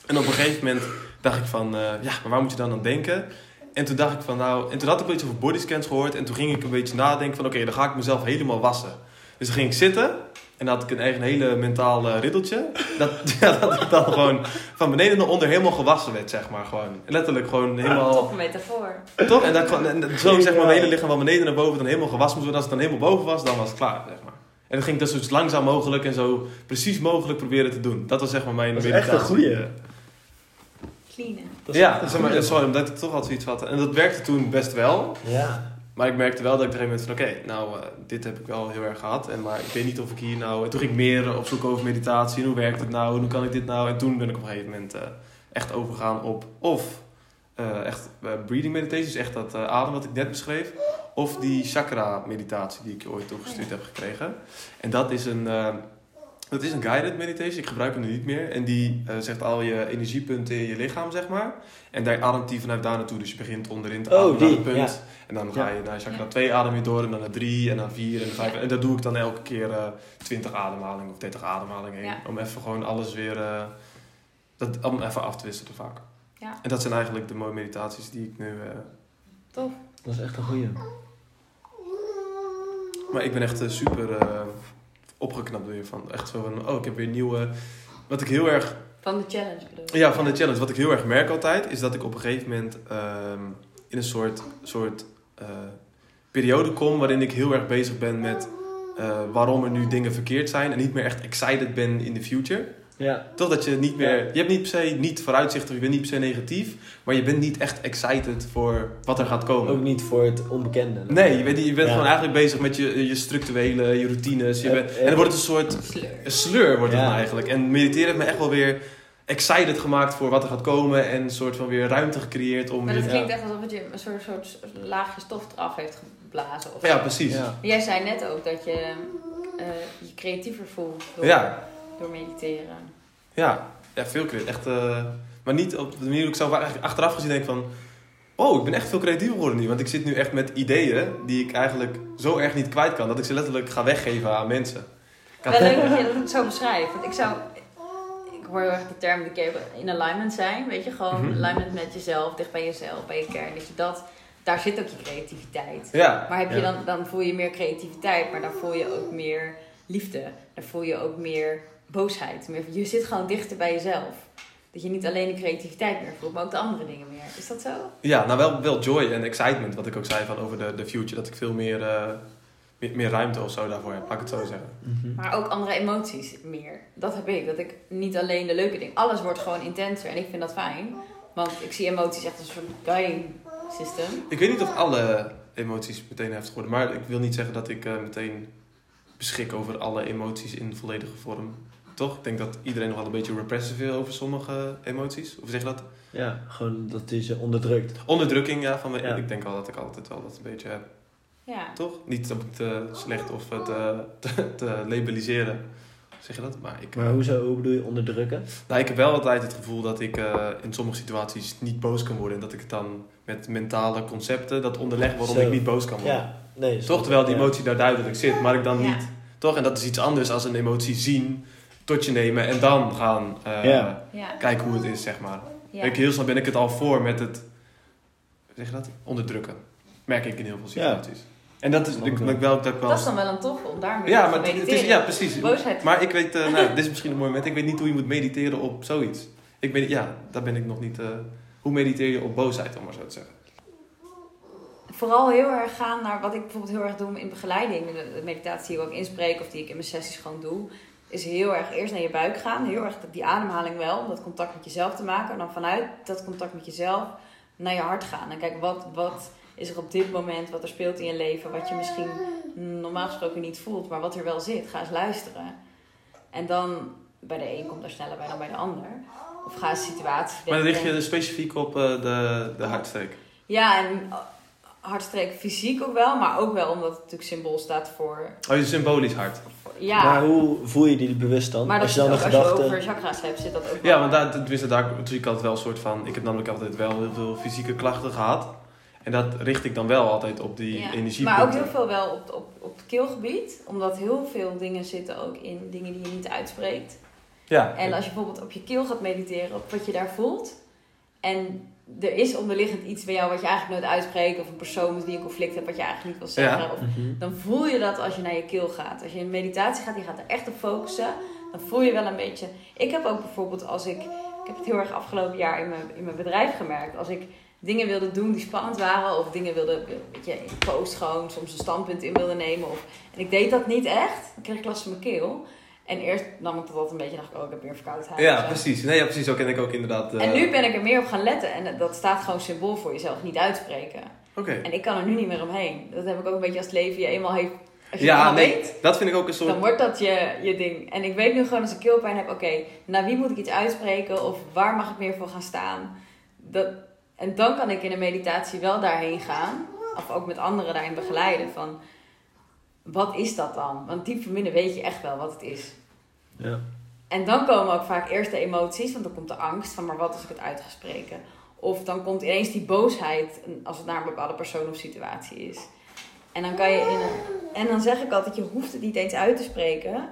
En op een gegeven moment dacht ik van, eh, ja, maar waar moet je dan aan denken? En toen dacht ik van, nou, en toen had ik een beetje over bodyscans gehoord. En toen ging ik een beetje nadenken van, oké, dan ga ik mezelf helemaal wassen. Dus dan ging ik zitten en dan had ik een eigen hele mentaal riddeltje. Dat, <laughs> ja, dat ik dan gewoon van beneden naar onder helemaal gewassen werd, zeg maar. Gewoon. Letterlijk gewoon helemaal... Toffe metafoor. Toch? En, dat, en zo zeg maar mijn hele lichaam van beneden naar boven dan helemaal gewassen moest worden. Als het dan helemaal boven was, dan was het klaar, zeg maar. En dan ging ik dat zo langzaam mogelijk en zo precies mogelijk proberen te doen. Dat was zeg maar mijn Dat is echt een meditatie. goeie. Cleanen. Dat is Ja, een zeg maar, sorry, omdat ik toch altijd zoiets had. En dat werkte toen best wel. Ja. Maar ik merkte wel dat ik op een gegeven moment van... Oké, nou, eh, dit heb ik wel heel erg gehad. En, maar ik weet niet of ik hier nou... En toen ging ik meer op zoek over meditatie. En hoe werkt het nou? En hoe kan ik dit nou? En toen ben ik op een gegeven moment eh, echt overgegaan op... Of eh, echt breathing meditation, dus echt dat adem wat ik net beschreef. Of die chakra meditatie die ik je ooit toegestuurd heb gekregen. En dat is een, dat is een guided meditation, ik gebruik hem nu niet meer. En die eh, zegt al je energiepunten in je lichaam, zeg maar. En daar ademt die vanuit daar naartoe. Dus je begint onderin te Oh, ademen naar die, een punt. ja. En dan ga je naar chakra Ja. 2 adem je door en dan naar 3 en naar 4 en naar 5. Ja. En dat doe ik dan elke keer eh 20 ademhalingen of 30 ademhalingen heen. Ja. Om even gewoon alles weer, eh, dat, om even af te wisselen vaak. Ja. En dat zijn eigenlijk de mooie meditaties die ik nu... eh, Tof. Dat is echt een goeie. maar ik ben echt super eh, opgeknapt weer van. Echt zo van, oh ik heb weer nieuwe... Wat ik heel erg Van de challenge bedoel ik. Ja, van de challenge. Wat ik heel erg merk altijd, is dat ik op een gegeven moment ehm, in een soort, soort eh, periode kom waarin ik heel erg bezig ben met eh, waarom er nu dingen verkeerd zijn en niet meer echt excited ben in de future. Ja. Toch dat je niet meer, Ja. je hebt niet per se niet vooruitzicht of je bent niet per se negatief, maar je bent niet echt excited voor wat er gaat komen. Ook niet voor het onbekende. Nee, je bent, je bent Ja. gewoon eigenlijk bezig met je, je structurele, je routines. Je bent, en dan wordt het een soort Sleur. een sleur wordt het Ja. dan eigenlijk. En mediteren heeft me echt wel weer excited gemaakt voor wat er gaat komen. En een soort van weer ruimte gecreëerd om... Maar dat je- klinkt echt alsof het je een soort, soort laagje stof eraf heeft geblazen. Of Ja, precies. Ja. Jij zei net ook dat je eh, je creatiever voelt door, Ja. door mediteren. Ja, veel creatief. Echt, eh, maar niet op de manier hoe ik zelf eigenlijk achteraf gezien denk van... Oh, ik ben echt veel creatiever geworden nu. Want ik zit nu echt met ideeën die ik eigenlijk zo erg niet kwijt kan. Dat ik ze letterlijk ga weggeven aan mensen. Wel leuk dat je dat zo beschrijft. Want ik zou... Ik hoor heel erg de term keer in alignment zijn. Weet je, gewoon Mhm. alignment met jezelf, dicht bij jezelf, bij je kern. Dat je dat... Daar zit ook je creativiteit. Ja. Maar heb je Ja. dan, dan voel je meer creativiteit, maar dan voel je ook meer liefde. Dan voel je ook meer boosheid. Meer, je zit gewoon dichter bij jezelf. Dat je niet alleen de creativiteit meer voelt, maar ook de andere dingen meer. Is dat zo? Ja, nou wel, wel joy en excitement. Wat ik ook zei van over de, de future. Dat ik veel meer, eh, meer, meer ruimte of zo daarvoor heb. Laat ik het zo zeggen. Mhm. Maar ook andere emoties meer. Dat heb ik. Dat ik niet alleen de leuke dingen. Alles wordt gewoon intenser en ik vind dat fijn. Want ik zie emoties echt als een soort guiding system. Ik weet niet of alle emoties meteen heftig worden, maar ik wil niet zeggen dat ik eh, meteen beschik over alle emoties in volledige vorm. Toch? Ik denk dat iedereen nog wel een beetje repressive is over sommige emoties. Of zeg je dat? Ja, gewoon dat hij ze onderdrukt. Onderdrukking, ja. Van, Ja. Ik denk wel dat ik altijd wel dat een beetje heb. Ja. Toch? Niet om het eh, slecht of het eh, te, te labeliseren. Zeg je dat? Maar ik, Maar hoezo, hoe bedoel je onderdrukken? nou, ik heb wel altijd het gevoel dat ik eh, in sommige situaties niet boos kan worden. En dat ik het dan met mentale concepten dat onderleg waarom Zo. ik niet boos kan worden. Ja, nee. Toch, terwijl die ja. emotie daar duidelijk zit, maar ik dan Ja. niet. Toch? En dat is iets anders als een emotie zien, tot je nemen en dan gaan eh, kijken hoe het is, zeg maar. Ik, heel snel ben ik het al voor met het, zeg je dat? Onderdrukken. Merk ik in heel veel situaties. En dat is ik, wel. dat ik wel. Dat is dan wel een toffe om daarmee ja, te maar het is, ja, precies. Boosheid. Maar ik weet, eh, <laughs> nou, dit is misschien een mooi moment. Ik weet niet hoe je moet mediteren op zoiets. Ik ben, ja, daar ben ik nog niet. eh, hoe mediteer je op boosheid, om maar zo te zeggen? Vooral heel erg gaan naar wat ik bijvoorbeeld heel erg doe in begeleiding. De, de meditatie die ik ook inspreek of die ik in mijn sessies gewoon doe. Is heel erg eerst naar je buik gaan. Heel erg die ademhaling wel. Om dat contact met jezelf te maken. En dan vanuit dat contact met jezelf naar je hart gaan. En kijken wat, wat is er op dit moment. Wat er speelt in je leven. Wat je misschien normaal gesproken niet voelt. Maar wat er wel zit. Ga eens luisteren. En dan bij de een komt er sneller bij dan bij de ander. Of ga eens situaties Maar dan richt je specifiek op eh, de, de hartsteek. Ja, en uh, hartstreek fysiek ook wel, maar ook wel omdat het natuurlijk symbool staat voor. Oh, je symbolisch hart. Ja, Maar hoe voel je die bewust dan? maar als je dan ook, een als je gedachte... over chakra's hebt, zit dat ook Ja, want daar, tenminste, daar zie ik altijd wel een soort van... Ik heb namelijk altijd wel heel veel fysieke klachten gehad. En dat richt ik dan wel altijd op die Ja, energiepunten. Maar ook heel veel wel op, op, op het keelgebied, omdat heel veel dingen zitten ook in dingen die je niet uitspreekt. Ja, En als je bijvoorbeeld op je keel gaat mediteren, op wat je daar voelt. En er is onderliggend iets bij jou wat je eigenlijk nooit uitspreekt, of een persoon met wie je een conflict hebt wat je eigenlijk niet wil zeggen. Ja. Of Mhm. dan voel je dat als je naar je keel gaat. Als je in meditatie gaat, je gaat er echt op focussen, dan voel je wel een beetje. Ik heb ook bijvoorbeeld als ik, ik heb het heel erg afgelopen jaar in mijn, in mijn bedrijf gemerkt, als ik dingen wilde doen die spannend waren, of dingen wilde, weet je, in post gewoon soms een standpunt in wilde nemen, of, en ik deed dat niet echt, dan kreeg ik last van mijn keel. En eerst nam ik dat altijd een beetje, dacht ik, oh, ik heb weer een verkoudheid. ja precies. Nee, ja, precies. Zo ken ik ook inderdaad. eh, En nu ben ik er meer op gaan letten. En dat staat gewoon symbool voor jezelf, niet uitspreken. Oké. En ik kan er nu niet meer omheen. Dat heb ik ook een beetje als het leven je eenmaal heeft. Als je Ja, nee, weet, dat vind ik ook een soort... dan wordt dat je, je ding. En ik weet nu gewoon als ik keelpijn heb, oké, naar wie moet ik iets uitspreken? Of waar mag ik meer voor gaan staan? Dat, En dan kan ik in een meditatie wel daarheen gaan. Of ook met anderen daarin begeleiden. Van, wat is dat dan? Want diep van binnen weet je echt wel wat het is. Ja. En dan komen ook vaak eerst de emoties. Want dan komt de angst van, maar wat als ik het uit ga spreken? Of dan komt ineens die boosheid als het naar een bepaalde persoon of situatie is. En dan kan je in een... En dan zeg ik altijd, je hoeft het niet eens uit te spreken.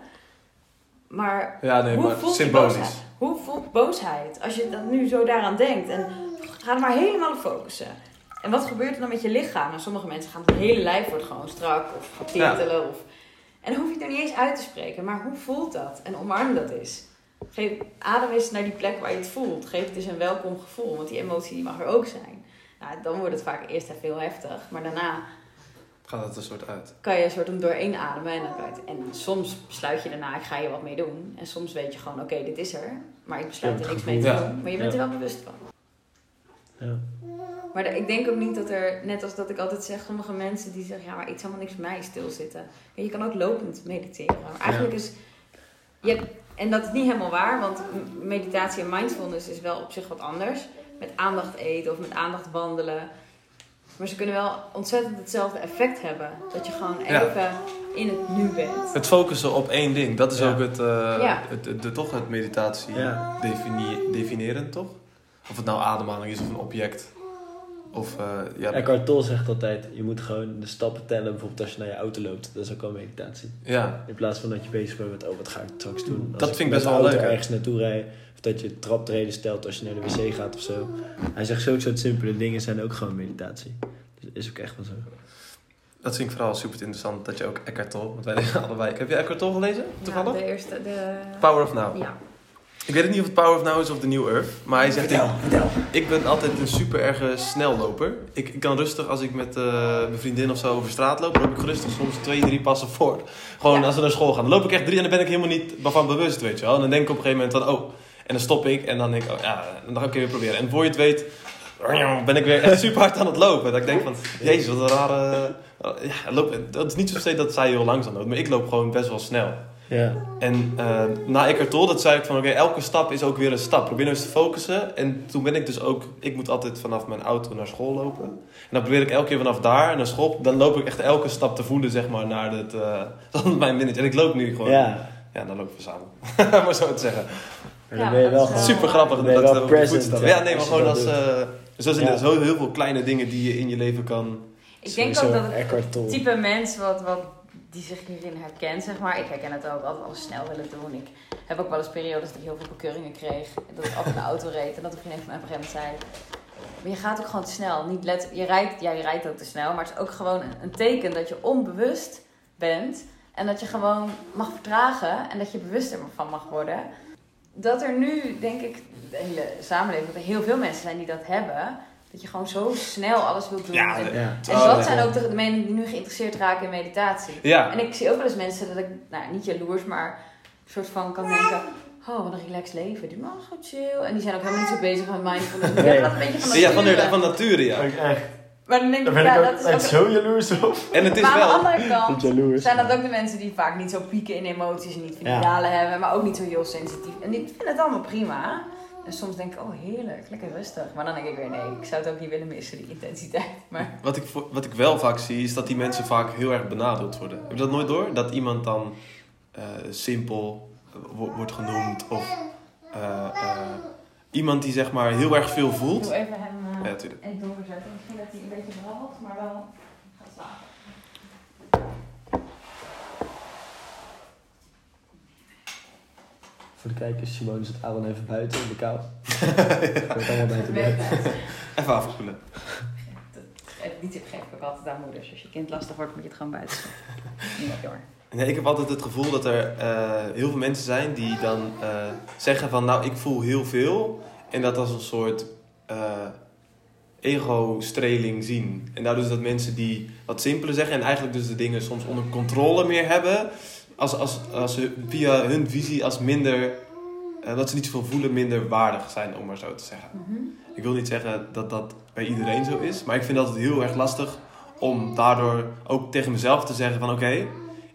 Maar Ja, nee, hoe maar voelt symbolisch. boosheid? Hoe voelt boosheid? Als je dat nu zo daaraan denkt. En ga er maar helemaal op focussen. En wat gebeurt er dan met je lichaam? En sommige mensen gaan het hele lijf wordt gewoon strak of gaat Ja. tintelen. Of... En dan hoef je het er niet eens uit te spreken. Maar hoe voelt dat? En omarm dat eens. Geef, adem eens naar die plek waar je het voelt. Geef het eens een welkom gevoel. Want die emotie die mag er ook zijn. Nou, dan wordt het vaak eerst even heel heftig. Maar daarna Gaat het een soort uit. kan je een soort om doorheen ademen. En, dan je het- en soms besluit je daarna, ik ga hier wat mee doen. En soms weet je gewoon, oké, dit is er. Maar ik besluit Je er niks mee te doen. Maar je bent Ja. er wel bewust van. Ja. Maar de- ik denk ook niet dat er, net als dat ik altijd zeg, sommige mensen die zeggen, ja, maar iets helemaal niks voor mij stilzitten. Ja, je kan ook lopend mediteren. Maar eigenlijk is, je hebt, en dat is niet helemaal waar, want meditatie en mindfulness is wel op zich wat anders. Met aandacht eten of met aandacht wandelen. Maar ze kunnen wel ontzettend hetzelfde effect hebben. Dat je gewoon Ja. even in het nu bent. Het focussen op één ding, dat is Ja. ook het, eh, Ja. het, het- de, toch het meditatie Ja. defini- definiëren, toch? Of het nou ademhaling is of een object. Of, eh, ja, Eckhart Tolle zegt altijd, je moet gewoon de stappen tellen, bijvoorbeeld als je naar je auto loopt. Dat is ook al meditatie. ja, In plaats van dat je bezig bent met, oh wat ga ik straks doen. Als Dat vind ik best wel leuk, ergens naartoe rij. Of dat je traptreden stelt als je naar de wc gaat of zo. Hij zegt zulke soort simpele dingen zijn ook gewoon meditatie. Dus dat is ook echt wel zo. dat vind ik vooral super interessant dat je ook Eckhart Tolle, want wij <laughs> lezen allebei. Heb je Eckhart Tolle gelezen, toevallig? Ja, de eerste, de... Power of Now. Ja. Ik weet niet of het Power of Now is of The New Earth, maar hij zegt, ik, vertel. ik ben altijd een super erge snelloper. Ik, ik kan rustig, als ik met eh, mijn vriendin of zo over straat loop, loop ik rustig soms twee, drie passen voor. Gewoon Ja. als we naar school gaan. Dan loop ik echt drie en dan ben ik helemaal niet van bewust, weet je wel. En dan denk ik op een gegeven moment van, oh, en dan stop ik en dan denk ik, oh ja, dan ga ik weer proberen. En voor je het weet, ben ik weer echt <laughs> super hard aan het lopen. Dat ik denk van, jezus, wat een rare... Ja, loop, dat is niet zo steeds dat zij heel langzaam loopt, maar ik loop gewoon best wel snel. Ja. En eh, na Eckhart Tolle, dat zei ik van oké, elke stap is ook weer een stap. Probeer nou eens te focussen. En toen ben ik dus ook, ik moet altijd vanaf mijn auto naar school lopen. En dan probeer ik elke keer vanaf daar naar school, dan loop ik echt elke stap te voelen zeg maar naar het, eh <laughs> mijn minute. En ik loop nu gewoon, ja, ja. dan lopen we samen. <laughs> maar zo te zeggen. Ja, dan ben je wel gewoon... wel- Super grappig Dan ben je dat wel present, ja, Ja, nee, maar gewoon dat als, eh zo zijn Ja. er zo heel veel kleine dingen die je in je leven kan... Ik denk ook dat het type mens wat, wat die zich hierin herkent, zeg maar. Ik herken het ook, altijd alles snel willen doen. Ik heb ook wel eens periodes dat ik heel veel bekeuringen kreeg. Dat ik altijd de auto reed en dat een vriendin van mij op een zei... Maar je gaat ook gewoon te snel. Niet let, je, rijdt, ja, je rijdt ook te snel, maar het is ook gewoon een teken dat je onbewust bent. En dat je gewoon mag vertragen en dat je bewuster van mag worden. Dat er nu, denk ik, de hele samenleving, dat er heel veel mensen zijn die dat hebben. Dat je gewoon zo snel alles wilt doen. Ja, En- Ja. en Oh, dat ja. zijn ook de, mensen die nu geïnteresseerd raken in meditatie. Ja, En ik zie ook wel eens mensen dat ik, nou niet jaloers, maar een soort van kan denken... Oh, wat een relaxed leven. Die man gewoon chill. En die zijn ook helemaal niet zo bezig met mindfulness. Die Nee. hebben dat een beetje van ja van, de, nature. van nature, ja. echt. Maar dan denk ik, ben ik ja, ook dat is ook... zo jaloers op. En het is maar aan de wel... andere kant jaloers. zijn dat ook de mensen die vaak niet zo pieken in emoties en niet van die Ja. dalen hebben, maar ook niet zo heel sensitief. En die vinden het allemaal prima. En soms denk ik, oh heerlijk, lekker rustig. Maar dan denk ik weer, nee, ik zou het ook niet willen missen, die intensiteit. <laughs> Maar Wat ik, wat ik wel vaak zie, is dat die mensen vaak heel erg benadeeld worden. Heb je dat nooit door? Dat iemand dan eh, simpel wo- wordt genoemd of eh, eh, iemand die zeg maar heel erg veel ik voelt. doe even hem Ja, natuurlijk. even doorzetten. Misschien dat hij een beetje brabbelt, maar wel gaat slapen. Voor de kijkers, Simone zit Aaron even buiten in de kou. <laughs> Ik word allemaal buiten. Even afspoelen. Die tip geef ik ook altijd aan moeders. Als je kind lastig wordt, moet je het gewoon buiten zetten. <laughs> Nee, ik heb altijd het gevoel dat er eh, heel veel mensen zijn die dan eh, zeggen van nou ik voel heel veel. En dat als een soort eh, ego-streling zien. En daardoor is dat mensen die wat simpeler zeggen en eigenlijk dus de dingen soms onder controle meer hebben. Als, als, als ze via hun visie als minder, eh, dat ze niet zoveel voelen, minder waardig zijn om maar zo te zeggen. Ik wil niet zeggen dat dat bij iedereen zo is, maar ik vind dat het heel erg lastig om daardoor ook tegen mezelf te zeggen van oké,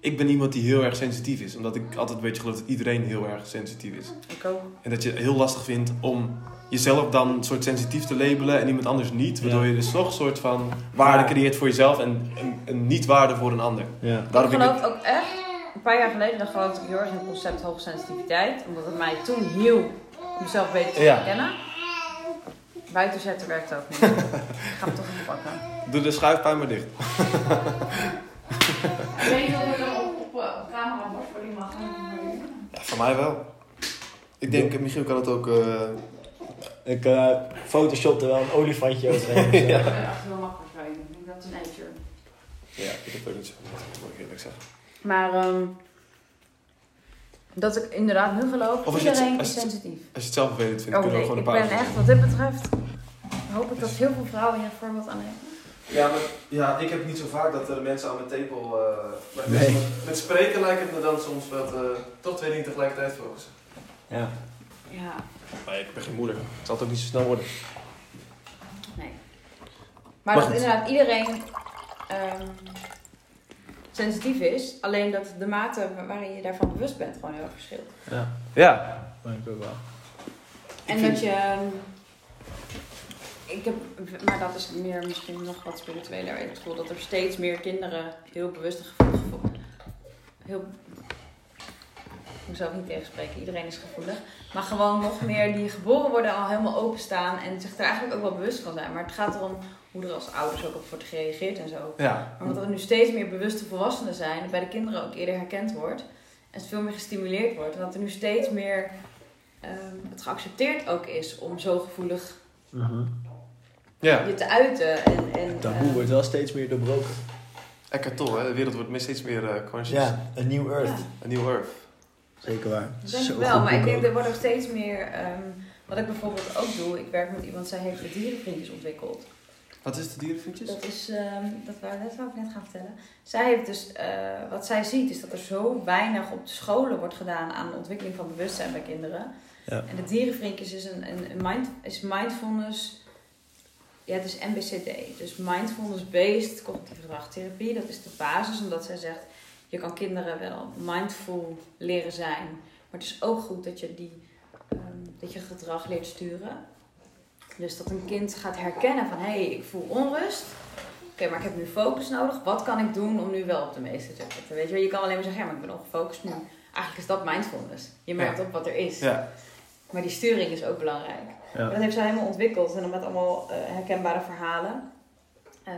ik ben iemand die heel erg sensitief is. Omdat ik altijd een beetje geloof dat iedereen heel erg sensitief is. Ik ook. En dat je het heel lastig vindt om jezelf dan een soort sensitief te labelen en iemand anders niet. Waardoor Ja. je dus nog een soort van waarde creëert voor jezelf en een, een niet-waarde voor een ander. Ja. Daarom ik vind ik geloof ook echt, een paar jaar geleden dan geloofde ik heel erg in het concept hoogsensitiviteit. Omdat het mij toen hielp om mezelf beter te Ja. herkennen. Buiten zetten werkt ook niet. ik ga hem toch even pakken. Doe de schuifpijn maar dicht. Ik weet niet of op, op, op camera mag voor die mag. Ja, voor mij wel. Ik denk, Michiel kan het ook... eh, Ik eh photoshopte wel een olifantje overheen. <laughs> Ja. Ik ben echt heel makkelijk. Ik denk dat is een nature. Ja, ik heb ook niet zo moet ik eerlijk zeggen. Maar ehm, dat ik inderdaad nu geloof, Of als je het- iedereen is sensitief. Als je het zelf vervelend vindt, Oh kunnen nee, we ik gewoon een ben pauze echt, wat dit betreft, hoop ik dat heel veel vrouwen hier voorbeeld aan nemen. Ja, maar ja, ik heb niet zo vaak dat er mensen aan mijn tepel... eh, met, Nee. met, met spreken lijkt het me dan soms dat eh, toch twee dingen tegelijkertijd focussen. Ja. Ja, Maar ik ben geen moeder. Het zal ook niet zo snel worden. nee. Maar, Maar dat goed. inderdaad iedereen ehm, sensitief is, alleen dat de mate waarin je daarvan bewust bent gewoon heel erg verschilt. Ja. Ja. Maar ik ook wel. En dat je. ehm, Ik heb, maar dat is meer misschien nog wat spiritueler. Ik heb het gevoel dat er steeds meer kinderen heel bewust een gevoelig gevoel. Heel. Ik moet zelf niet tegenspreken, iedereen is gevoelig. Maar gewoon nog meer die geboren worden al helemaal openstaan en zich er eigenlijk ook wel bewust van zijn. Maar het gaat erom hoe er als ouders ook op wordt gereageerd en zo. Ja. Maar omdat er nu steeds meer bewuste volwassenen zijn, en bij de kinderen ook eerder herkend wordt en het veel meer gestimuleerd wordt. En dat er nu steeds meer ehm, het geaccepteerd ook is om zo gevoelig Mhm. Ja. je te uiten. En, en, Taboe eh, wordt wel steeds meer doorbroken. Eckhart Tolle, hè? de wereld wordt steeds meer eh, conscious. Ja, een new earth. Ja. A new earth. Zeker waar. dat denk Zo ik wel, maar ik denk er wordt ook steeds meer. ehm, wat ik bijvoorbeeld ook doe, ik werk met iemand, zij heeft dierenvriendjes ontwikkeld. Wat is de dierenvriendjes? Dat is, ehm, dat, wou, dat wou ik net gaan vertellen. Zij heeft dus, eh, wat zij ziet is dat er zo weinig op de scholen wordt gedaan aan de ontwikkeling van bewustzijn bij kinderen. Ja. En de dierenvriendjes is een, een, een mind, is mindfulness, ja het is MBCD, dus mindfulness-based cognitieve gedragstherapie. Dat is de basis, omdat zij zegt, je kan kinderen wel mindful leren zijn, maar het is ook goed dat je, die, ehm, dat je gedrag leert sturen. Dus dat een kind gaat herkennen van, hé, hey, ik voel onrust. Oké, maar ik heb nu focus nodig. Wat kan ik doen om nu wel op de meeste te zitten? Weet je, je kan alleen maar zeggen, ja, maar ik ben ongefocust nu. Eigenlijk is dat mindfulness. Je merkt op wat er is. Ja. Maar die sturing is ook belangrijk. Ja. dat heeft zij helemaal ontwikkeld. En dan met allemaal eh, herkenbare verhalen. Ehm,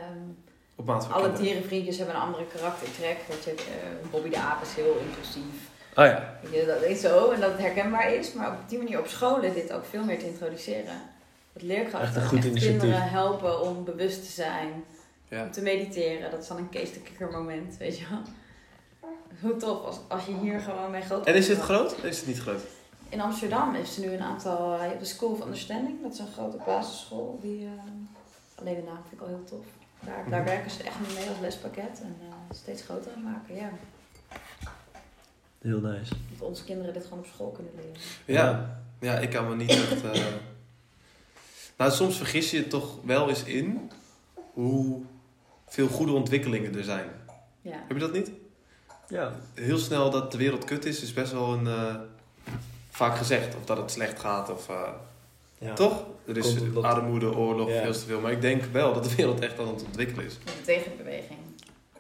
Op maat van alle kinderen. dierenvriendjes hebben een andere karaktertrek. Weet je, eh, Bobby de aap is heel impulsief. Oh ja. Weet je, dat is zo. En dat het herkenbaar is. Maar op die manier op scholen dit ook veel meer te introduceren. Dat leerkrachten Echt goed kinderen helpen om bewust te zijn. Ja. Om te mediteren. Dat is dan een Kees de Kikker moment, weet je wel. Hoe tof als, als je hier gewoon mee groot En is het groot? Is het niet groot? In Amsterdam is er nu een aantal... eh, je hebt de School of Understanding. Dat is een grote basisschool. Die, eh, alleen de naam vind ik al heel tof. Daar, daar Mhm. werken ze echt mee als lespakket. En eh, steeds groter aan het maken, ja. Heel nice. Dat onze kinderen dit gewoon op school kunnen leren. Ja. Ja, ik kan me niet <coughs> echt... Nou, soms vergis je het toch wel eens in hoe veel goede ontwikkelingen er zijn. Ja. Heb je dat niet? Ja. Heel snel dat de wereld kut is, is best wel een... eh, vaak gezegd. Of dat het slecht gaat, of... eh, ja. Toch? Er is armoede, oorlog, Ja. veel te veel. Maar ik denk wel dat de wereld echt aan het ontwikkelen is. Met de tegenbeweging.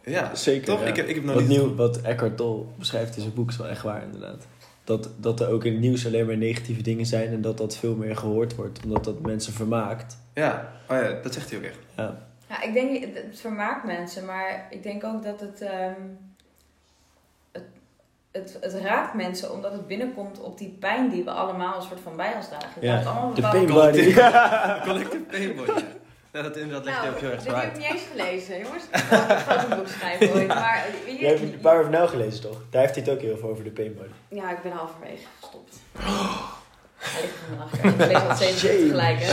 Ja, Zeker. toch? ja. Ik, heb, ik heb nog Wat, niet... nieuw, wat Eckhart Tolle beschrijft in zijn boek is wel echt waar, inderdaad. Dat, dat er ook in het nieuws alleen maar negatieve dingen zijn en dat dat veel meer gehoord wordt, omdat dat mensen vermaakt. Ja, oh ja, dat zegt hij ook echt. Ja, Ja, ik denk, het, het vermaakt mensen, maar ik denk ook dat het, ehm, het, het, het raakt mensen omdat het binnenkomt op die pijn die we allemaal een soort van bij ons dragen. Je Ja, de bepaalde- pain body. Collective painboy, ja. Ja. Dat inderdaad hij Nou, ook heel erg heb ik niet eens gelezen, jongens. Ik ga ook een boek schrijven <laughs> ooit, maar... Je, Jij hebt een paar of nou gelezen toch? Daar heeft hij het ook heel veel over de pain body. Ja, ik ben halverwege gestopt. <gasps> Ik lees al steeds tegelijk, hè.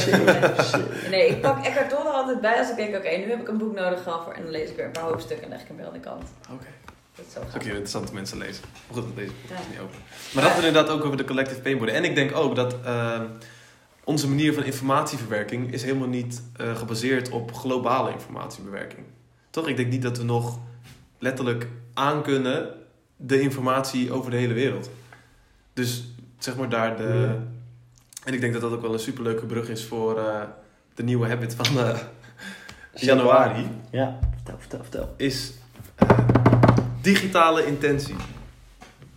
Shit. Nee, ik pak Eckhart Tolle er altijd bij als ik denk, oké, nu heb ik een boek nodig gehad voor... En dan lees ik weer een paar hoofdstukken en leg ik hem weer aan de kant. Oké. Dat is zo Dat is ook heel interessant om mensen te lezen. Maar goed, dat deze boek is Ja. niet open. Maar dat we inderdaad ook over de collective pain worden. En ik denk ook dat ehm, onze manier van informatieverwerking is helemaal niet eh, gebaseerd op globale informatiebewerking. Toch? Ik denk niet dat we nog letterlijk aankunnen de informatie over de hele wereld. Dus zeg maar daar de. Ja. En ik denk dat dat ook wel een superleuke brug is voor eh, de nieuwe habit van eh, <laughs> januari. Ja, vertel, vertel, vertel. Is eh, digitale intentie.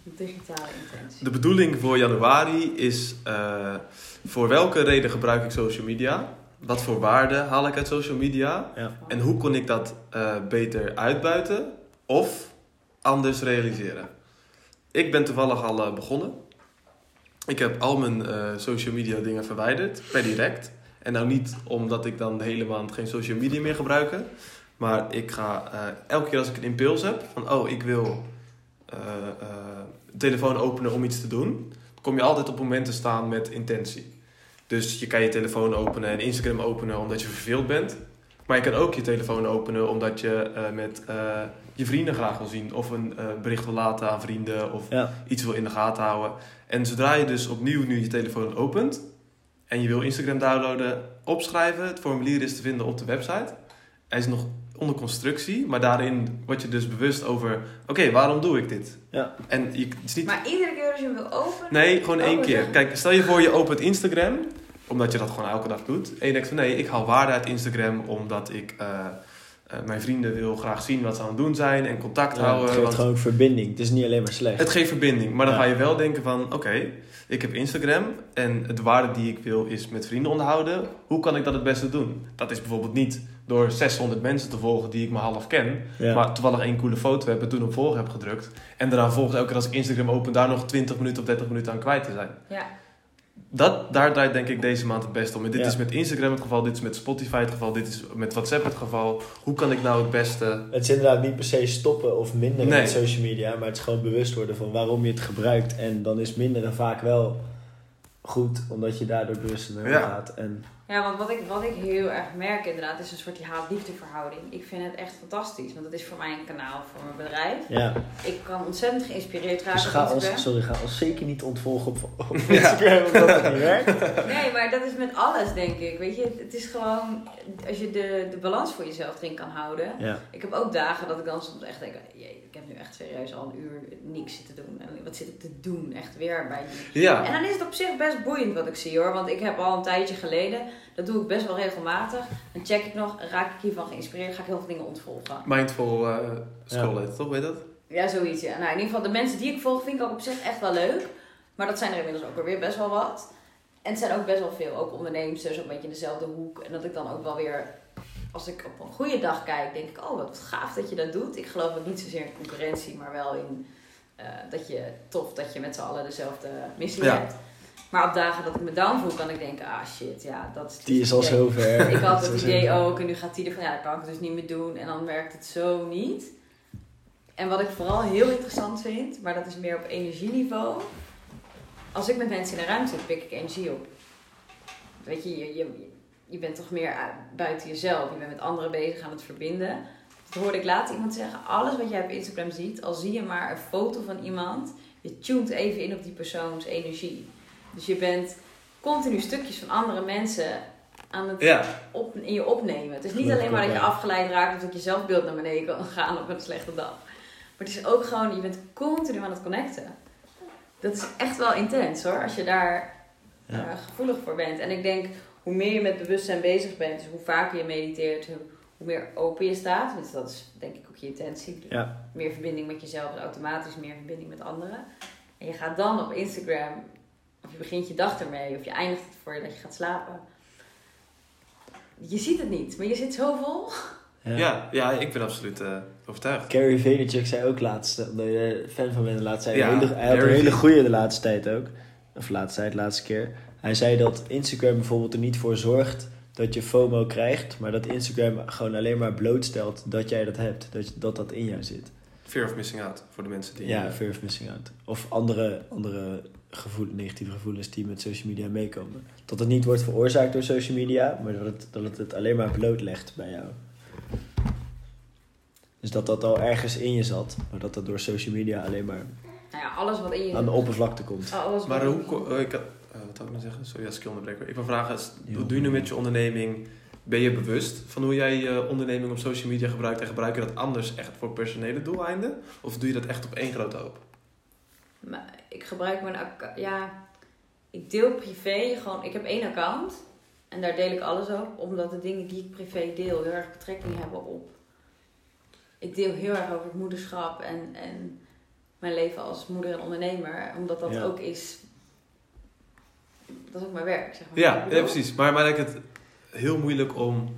Digitale intentie. De bedoeling voor januari is eh, voor welke reden gebruik ik social media? Wat voor waarde haal ik uit social media? Ja. En hoe kon ik dat eh, beter uitbuiten of anders realiseren? Ik ben toevallig al eh, begonnen. Ik heb al mijn eh, social media dingen verwijderd, per direct. En nou niet omdat ik dan de hele maand geen social media meer gebruiken. Maar ik ga elke keer als ik een impuls heb van oh, ik wil de telefoon openen om iets te doen. Kom je altijd op momenten staan met intentie. Dus je kan je telefoon openen en Instagram openen omdat je verveeld bent. Maar je kan ook je telefoon openen omdat je eh, met eh, je vrienden graag wil zien. Of een eh, bericht wil laten aan vrienden. Of Ja, iets wil in de gaten houden. En zodra je dus opnieuw nu je telefoon opent en je wil Instagram downloaden, opschrijven. Het formulier is te vinden op de website. Hij is nog onder constructie, maar daarin word je dus bewust over: oké, waarom doe ik dit? Ja. En je, het is niet. Maar iedere keer als je hem wil openen... Nee, gewoon één keer. Kijk, stel je voor je opent Instagram, omdat je dat gewoon elke dag doet. En je denkt van nee, ik haal waarde uit Instagram omdat ik eh, eh, mijn vrienden wil graag zien wat ze aan het doen zijn en contact ja, houden. het geeft want- gewoon verbinding. Het is niet alleen maar slecht. het geeft verbinding, maar dan Ja. ga je wel denken van... Oké, ik heb Instagram en de waarde die ik wil is met vrienden onderhouden. Hoe kan ik dat het beste doen? Dat is bijvoorbeeld niet door 600 mensen te volgen die ik maar half ken. ja. Maar toevallig één coole foto heb en toen op volgen heb gedrukt. En daarna volgens elke keer als ik Instagram open daar nog 20 minuten of 30 minuten aan kwijt te zijn. Ja. Dat, daar draait denk ik deze maand het beste om. En dit Ja. is met Instagram het geval, dit is met Spotify het geval, dit is met WhatsApp het geval. Hoe kan ik nou het beste... Het is inderdaad niet per se stoppen of minderen Nee. met social media, maar het is gewoon bewust worden van waarom je het gebruikt. En dan is minderen vaak wel goed, omdat je daardoor bewuster mee Ja. omgaat. En Ja, want wat ik, wat ik heel erg merk inderdaad is een soort die haat-liefde verhouding. Ik vind het echt fantastisch, want het is voor mij een kanaal voor mijn bedrijf. ja, Ik kan ontzettend geïnspireerd raken dus ga op ons, sorry, ga ons zeker niet ontvolgen op, op Ja. Instagram, omdat het niet werkt. <laughs> Nee, maar dat is met alles, denk ik. Weet je, het is gewoon, als je de, de balans voor jezelf erin kan houden. Ja, Ik heb ook dagen dat ik dan soms echt denk, jee, ik heb nu echt serieus al een uur niks zitten doen. En wat zit ik te doen? Echt weer bij die... Ja, En dan is het op zich best boeiend wat ik zie hoor. Want ik heb al een tijdje geleden, dat doe ik best wel regelmatig. Dan check ik nog, raak ik hiervan geïnspireerd, ga ik heel veel dingen ontvolgen. mindful eh scrollen, toch? Weet je dat? Ja, zoiets. Ja. Nou, in ieder geval, de mensen die ik volg vind ik ook op zich echt wel leuk. Maar dat zijn er inmiddels ook weer best wel wat. En het zijn ook best wel veel, ook ondernemers, dus een beetje in dezelfde hoek. En dat ik dan ook wel weer, als ik op een goede dag kijk, denk ik, oh wat gaaf dat je dat doet. Ik geloof ook niet zozeer in concurrentie, maar wel in eh, dat je, tof dat je met z'n allen dezelfde missie Ja. hebt. Maar op dagen dat ik me down voel, kan ik denken, ah shit, ja, dat is... die is al zo ver. Ik had <laughs> het idee ook en nu gaat die ervan, ja, dat kan ik dus niet meer doen. En dan werkt het zo niet. En wat ik vooral heel interessant vind, maar dat is meer op energieniveau. Als ik met mensen in de ruimte zit, pik ik energie op. Weet je, je, je, je bent toch meer uit- buiten jezelf. Je bent met anderen bezig aan het verbinden. Dat hoorde ik laatst iemand zeggen. Alles wat jij op Instagram ziet, al zie je maar een foto van iemand. Je tunt even in op die persoons energie. Dus je bent continu stukjes van andere mensen aan het Ja, op, in je opnemen. Het is niet alleen maar dat je afgeleid raakt of dat je zelfbeeld naar beneden kan gaan op een slechte dag. Maar het is ook gewoon, je bent continu aan het connecten. Dat is echt wel intens hoor, als je daar Ja. eh, gevoelig voor bent. En ik denk, hoe meer je met bewustzijn bezig bent, dus hoe vaker je mediteert, hoe, meer open je staat. Dus dat is denk ik ook je intentie. Ja. Meer verbinding met jezelf is automatisch meer verbinding met anderen. En je gaat dan op Instagram, of je begint je dag ermee, of je eindigt het voor je dat je gaat slapen. Je ziet het niet, maar je zit zo vol. Ja. ja. ja, ik ben absoluut eh, overtuigd. Gary Vaynerchuk zei ook laatst, eh, omdat je fan van bent de laatste tijd. Ja, een hele- hij had Gary een hele goede de laatste tijd ook. Of laatste tijd, laatste keer. Hij zei dat Instagram bijvoorbeeld er niet voor zorgt dat je FOMO krijgt. Maar dat Instagram gewoon alleen maar blootstelt dat jij dat hebt. Dat dat, dat in jou zit. Fear of missing out voor de mensen die... Ja, fear of missing out. Of andere, andere gevoel, negatieve gevoelens die met social media meekomen. Dat het niet wordt veroorzaakt door social media, maar dat het, dat het het alleen maar blootlegt bij jou. Dus dat dat al ergens in je zat, maar dat dat door social media alleen maar Nou ja, alles wat in je... aan de oppervlakte komt. Alles Maar wat hoe... eh, ik had, wat zou ik nou zeggen? Sorry, als ik je onderbreker. Ik wil vragen, is, Ja. hoe doe je nu met je onderneming Ben je bewust van hoe jij je onderneming op social media gebruikt en gebruik je dat anders echt voor personele doeleinden? Of doe je dat echt op één grote hoop? Maar ik gebruik mijn account. Ja, ik deel privé gewoon. Ik heb één account. En daar deel ik alles op. Omdat de dingen die ik privé deel heel erg betrekking hebben op. Ik deel heel erg over het moederschap en, en mijn leven als moeder en ondernemer. Omdat dat Ja. ook is. Dat is ook mijn werk, zeg maar. Ja, Ik ja precies. Maar, maar lijkt het heel moeilijk om...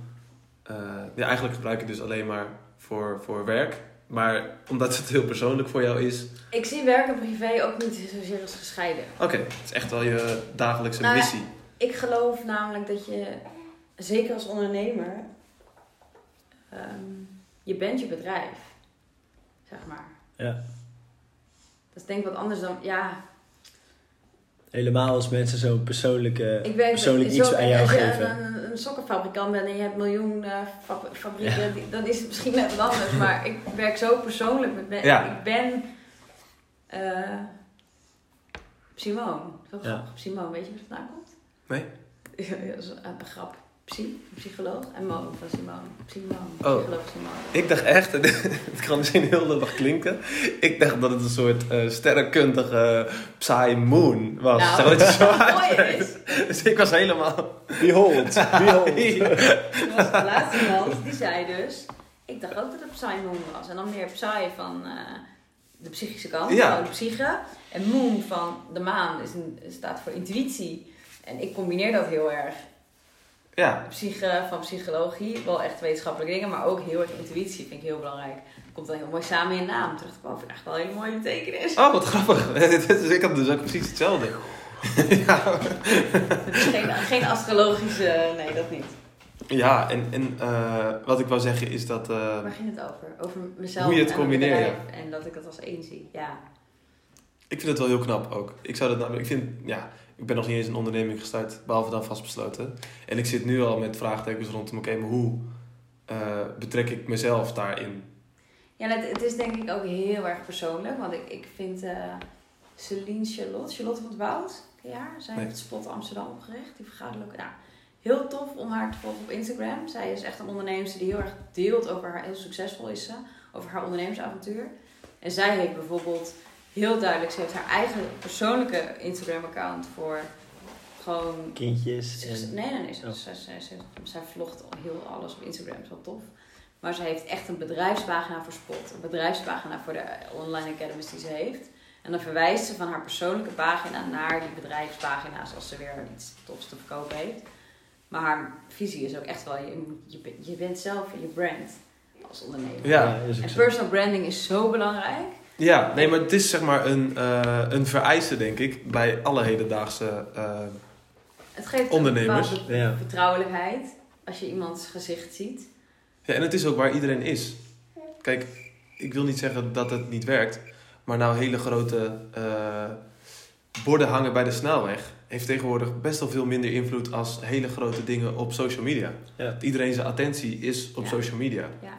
eh, ja, eigenlijk gebruik je het dus alleen maar voor, voor werk. Maar omdat het heel persoonlijk voor jou is... Ik zie werk en privé ook niet zozeer als gescheiden. Oké, het is echt wel je dagelijkse Nou ja, missie. Ik geloof namelijk dat je, zeker als ondernemer, ehm, je bent je bedrijf. Zeg maar. Ja. Dat is denk ik wat anders dan, ja, Helemaal als mensen zo'n persoonlijke, ik persoonlijk iets aan jou als je geven. Een, een, een sokkenfabrikant bent en je hebt miljoen eh, fab- fabrieken, die- dan is het misschien net wat anders. Maar <laughs> ik werk zo persoonlijk met mensen. Ja. Ik ben eh Simone. Zo Ja. grappig. Simone, weet je waar het vandaan komt? Nee? <laughs> Ja, dat is een grap. Psy, psycholoog. En Mo van Simone. Simone, Oh. psycholoog Simone. Ik dacht echt, <laughs> het kan misschien heel lullig klinken. Ik dacht dat het een soort eh sterrenkundige Psy Moon was. Nou, Zeg maar dat je zo het is, <laughs> Dus ik was helemaal... Behold, <laughs> behold. er was de laatste iemand die zei dus... Ik dacht ook dat het Psy Moon was. En dan meer Psy van eh, de psychische kant, Ja. de psyche. En Moon van de maan is een, staat voor intuïtie. En ik combineer dat heel erg. Ja, Psyche van psychologie, wel echt wetenschappelijke dingen, maar ook heel erg intuïtie vind ik heel belangrijk. Komt dan heel mooi samen in je naam. Terug kwam echt wel een hele mooie betekenis. oh wat grappig. <laughs> Dus ik had dus ook precies hetzelfde. <laughs> ja, geen, geen astrologische, nee dat niet. ja en, en eh, wat ik wou zeggen is dat... eh, Waar ging het over? Over mezelf Hoe je het en combineert. En dat ik het als één zie, ja. Ik vind het wel heel knap ook. Ik zou dat namelijk, ik vind, ja, ik ben nog niet eens een onderneming gestart, behalve dan vastbesloten. En ik zit nu al met vraagtekens rondom, oké, maar hoe eh, betrek ik mezelf daarin? Ja, het, het is denk ik ook heel erg persoonlijk. Want ik, ik vind eh Celine Charlotte, Charlotte van het Woud, haar? Zij Nee. heeft Spot Amsterdam opgericht. Die vergadert nou, heel tof om haar te volgen op Instagram. Zij is echt een onderneemster die heel erg deelt over haar, heel succesvol is ze, over haar ondernemersavontuur. En zij heeft bijvoorbeeld heel duidelijk, ze heeft haar eigen persoonlijke Instagram account voor gewoon Kindjes. En, Nee, nee, nee. Zij, Oh. zij, zij, zij, zij vlogt heel alles op Instagram. Dat is wel tof. Maar ze heeft echt een bedrijfspagina voor Spot. Een bedrijfspagina voor de online academies die ze heeft. En dan verwijst ze van haar persoonlijke pagina naar die bedrijfspagina's als ze weer iets tofs te verkopen heeft. Maar haar visie is ook echt wel, je, je, bent- je bent zelf je brand als ondernemer. Ja. is ook En zo. personal branding is zo belangrijk. Ja, nee, maar het is zeg maar een, eh, een vereiste, denk ik, bij alle hedendaagse... eh, Het geeft Ondernemers. een Ja. vertrouwelijkheid als je iemands gezicht ziet. ja, en het is ook waar iedereen is. Kijk, ik wil niet zeggen dat het niet werkt, maar nou hele grote eh, borden hangen bij de snelweg heeft tegenwoordig best wel veel minder invloed als hele grote dingen op social media. Ja. Iedereen zijn attentie is op Ja. social media. Ja.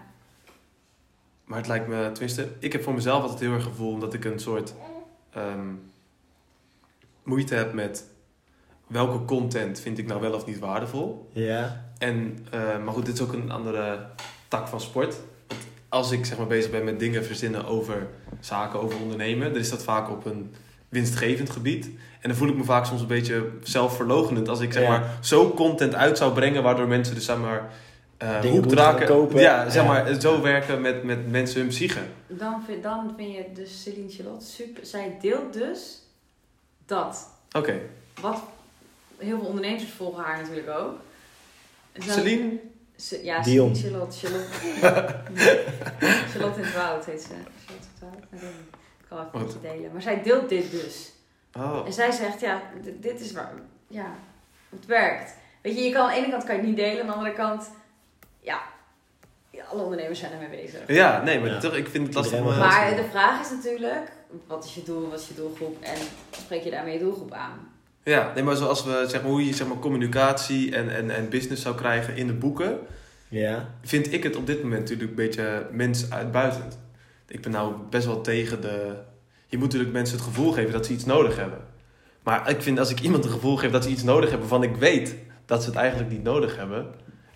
Maar het lijkt me, tenminste, ik heb voor mezelf altijd heel erg het gevoel dat ik een soort ehm, moeite heb met welke content vind ik nou wel of niet waardevol. Ja, En, eh, maar goed, dit is ook een andere tak van sport. Want als ik zeg maar bezig ben met dingen verzinnen over zaken, over ondernemen, dan is dat vaak op een winstgevend gebied. En dan voel ik me vaak soms een beetje zelfverlogenend als ik zeg Ja. maar zo content uit zou brengen waardoor mensen dus zeg maar eh Dingen hoek moeten gaan raken. kopen. Ja, zeg Ja. maar zo werken met, met mensen hun psyche. Dan vind, dan vind je dus Celine Charlotte super. Zij deelt dus dat. Oké, Wat heel veel ondernemers volgen haar natuurlijk ook. Dan- Celine? Ce- ja, Dion. Celine Charlotte. Charlotte, <laughs> Charlotte in het Woud heet ze. Charlotte in het Woud? Ik kan even delen. Maar zij deelt dit dus. Oh. En zij zegt, ja, dit, dit is waar, ja, het werkt. Weet je, je kan aan de ene kant kan je het niet delen, aan de andere kant, ja, ja, alle ondernemers zijn ermee bezig. Ja, nee, maar Ja. toch, ik vind het lastig. Eh, Maar de vraag is natuurlijk, wat is je doel, wat is je doelgroep en spreek je daarmee je doelgroep aan? Ja, nee, maar zoals we, zeg maar, hoe je zeg maar, communicatie en, en, en business zou krijgen in de boeken, ja. vind ik het op dit moment natuurlijk een beetje mensuitbuitend. Ik ben nou best wel tegen de... Je moet natuurlijk mensen het gevoel geven dat ze iets nodig hebben. Maar ik vind als ik iemand het gevoel geef dat ze iets nodig hebben waarvan ik weet dat ze het eigenlijk niet nodig hebben,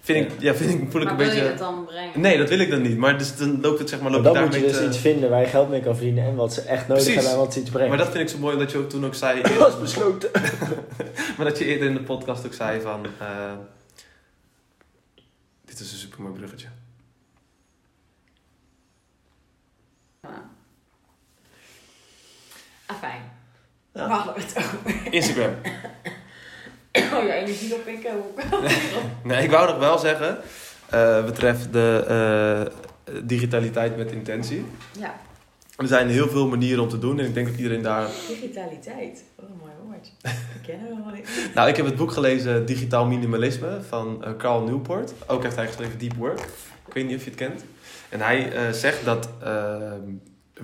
Vind ik, ja, vind ik, voel ik maar een wil je beetje... het dan brengen? Nee, dat wil ik dan niet. Maar dus dan loopt het zeg maar... Maar Loop dan je moet je dus te- iets vinden waar je geld mee kan verdienen en wat ze echt nodig Precies. hebben en wat ze iets brengt. Maar dat vind ik zo mooi, omdat je ook toen ook zei... <laughs> dat is besloten. <laughs> maar dat je eerder in de podcast ook zei van... eh, dit is een supermooi bruggetje. Ja. Waar hadden we het over? Instagram. <laughs> <coughs> Oh, je energie oppikken. hoe- <laughs> Nee, ik wou nog wel zeggen... eh betreft de eh, digitaliteit met intentie. Ja, Er zijn heel veel manieren om te doen. En ik denk dat iedereen daar... digitaliteit. Wat een mooi woord. Ik ken hem helemaal niet. <laughs> Nou, ik heb het boek gelezen Digitaal Minimalisme van eh, Carl Newport. Ook heeft hij geschreven Deep Work. Ik weet niet of je het kent. En hij eh, zegt dat eh,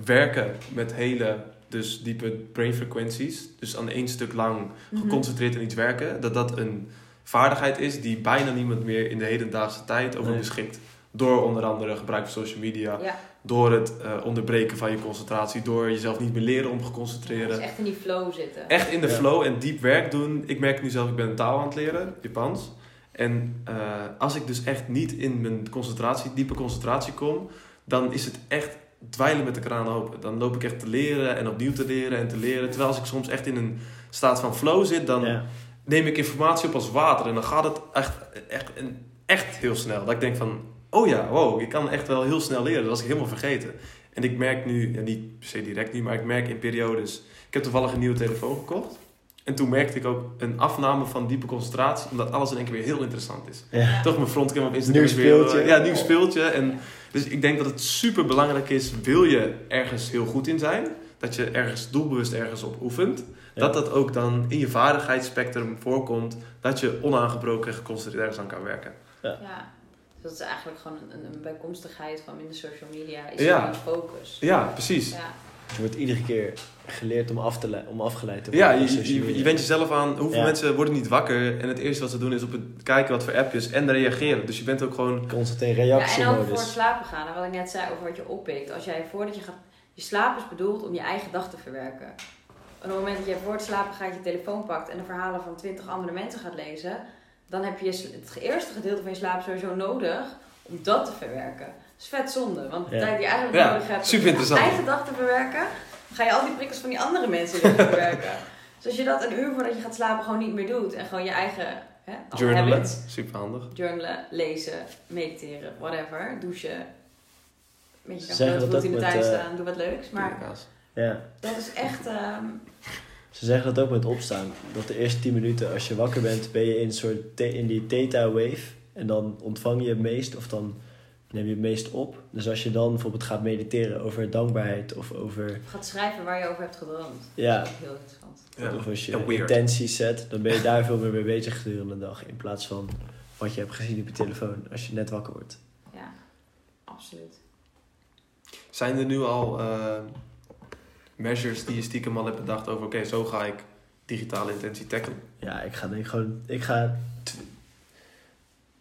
werken met hele, dus diepe brainfrequenties, dus aan één stuk lang Mhm. geconcentreerd in iets werken, dat dat een vaardigheid is die bijna niemand meer in de hedendaagse tijd over Nee. beschikt. Door onder andere gebruik van social media, Ja, door het eh, onderbreken van je concentratie, door jezelf niet meer leren om te dus concentreren. echt in die flow zitten. Echt in de Ja. flow en diep werk doen. Ik merk nu zelf, ik ben een taal aan het leren, Japans. En eh, als ik dus echt niet in mijn concentratie, diepe concentratie kom, dan is het echt dweilen met de kraan open. Dan loop ik echt te leren en opnieuw te leren en te leren. Terwijl als ik soms echt in een staat van flow zit, dan Ja. neem ik informatie op als water. En dan gaat het echt, echt, echt heel snel. Dat ik denk van, oh ja, wow, ik kan echt wel heel snel leren. Dat was ik helemaal vergeten. En ik merk nu, ja, niet per se direct nu, maar ik merk in periodes... Ik heb toevallig een nieuwe telefoon gekocht. En toen merkte ik ook een afname van diepe concentratie, omdat alles in één keer weer heel interessant is. Ja. Toch mijn frontcam op Instagram Nieuw is weer... speeltje. Ja, nieuw speeltje. En dus ik denk dat het super belangrijk is, wil je ergens heel goed in zijn, dat je ergens doelbewust ergens op oefent, Ja. dat dat ook dan in je vaardigheidsspectrum voorkomt, dat je onaangebroken en geconcentreerd ergens aan kan werken. Ja. Dus dat is eigenlijk gewoon een, een bijkomstigheid van minder social media. Is Ja. ja. focus. Ja, precies. Ja. Je wordt iedere keer geleerd om, af te om afgeleid te Ja, worden. je, social je, je media. bent jezelf aan. Hoeveel Ja. mensen worden niet wakker en het eerste wat ze doen is op het kijken wat voor appjes en reageren. Dus je bent ook gewoon. Constant in Ja, en ook voor het slapen gaan. En wat ik net zei over wat je oppikt. Als jij voordat je gaat... Je slaap is bedoeld om je eigen dag te verwerken. En op het moment dat jij voor het slapen gaat je telefoon pakt... en de verhalen van twintig andere mensen gaat lezen... dan heb je het eerste gedeelte van je slaap sowieso nodig om dat te verwerken. Is vet zonde. Want de Ja. tijd die je eigenlijk Ja, nodig hebt super om je interessant. eigen dag te verwerken... ga je al die prikkels van die andere mensen weer <laughs> verwerken. Dus als je dat een uur voordat je gaat slapen gewoon niet meer doet... en gewoon je eigen hè, Journalen. habits Super handig. journalen, lezen, mediteren, whatever, douchen. Beetje zeggen kan dat in de tuin eh, staan, doe wat leuks. Maar. Ja. dat is echt, ehm, Ze zeggen dat ook met opstaan. Dat de eerste 10 minuten, als je wakker bent, ben je in, een soort in die theta wave. En dan ontvang je het meest, of dan neem je het meest op. Dus als je dan bijvoorbeeld gaat mediteren over dankbaarheid of over... gaat schrijven waar je over hebt gedroomd. Ja. Dat is ook heel interessant. Ja. Of als je Ja, intenties zet, dan ben je daar veel meer mee bezig gedurende de dag. In plaats van wat je hebt gezien op je telefoon als je net wakker wordt. Ja, absoluut. Zijn er nu al eh, measures die je stiekem al hebt bedacht over, oké, zo ga ik digitale intentie tackelen? Ja, ik ga denk ik gewoon... Ik ga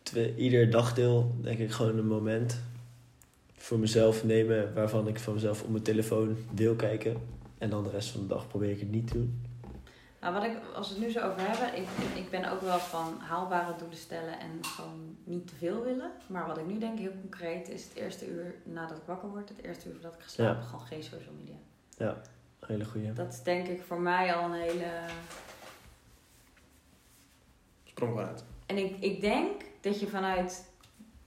tw- tw- ieder dagdeel, denk ik, gewoon een moment voor mezelf nemen... waarvan ik van mezelf op mijn telefoon wil kijken. En dan de rest van de dag probeer ik het niet te doen. Nou, wat ik, als we het nu zo over hebben, ik, ik ben ook wel van haalbare doelen stellen en gewoon niet te veel willen. Maar wat ik nu denk, heel concreet, is het eerste uur nadat ik wakker word, het eerste uur voordat ik ga slapen, gewoon geen social media. Hele goeie. Dat is denk ik voor mij al een hele Sprong maar uit. En ik, ik denk dat je vanuit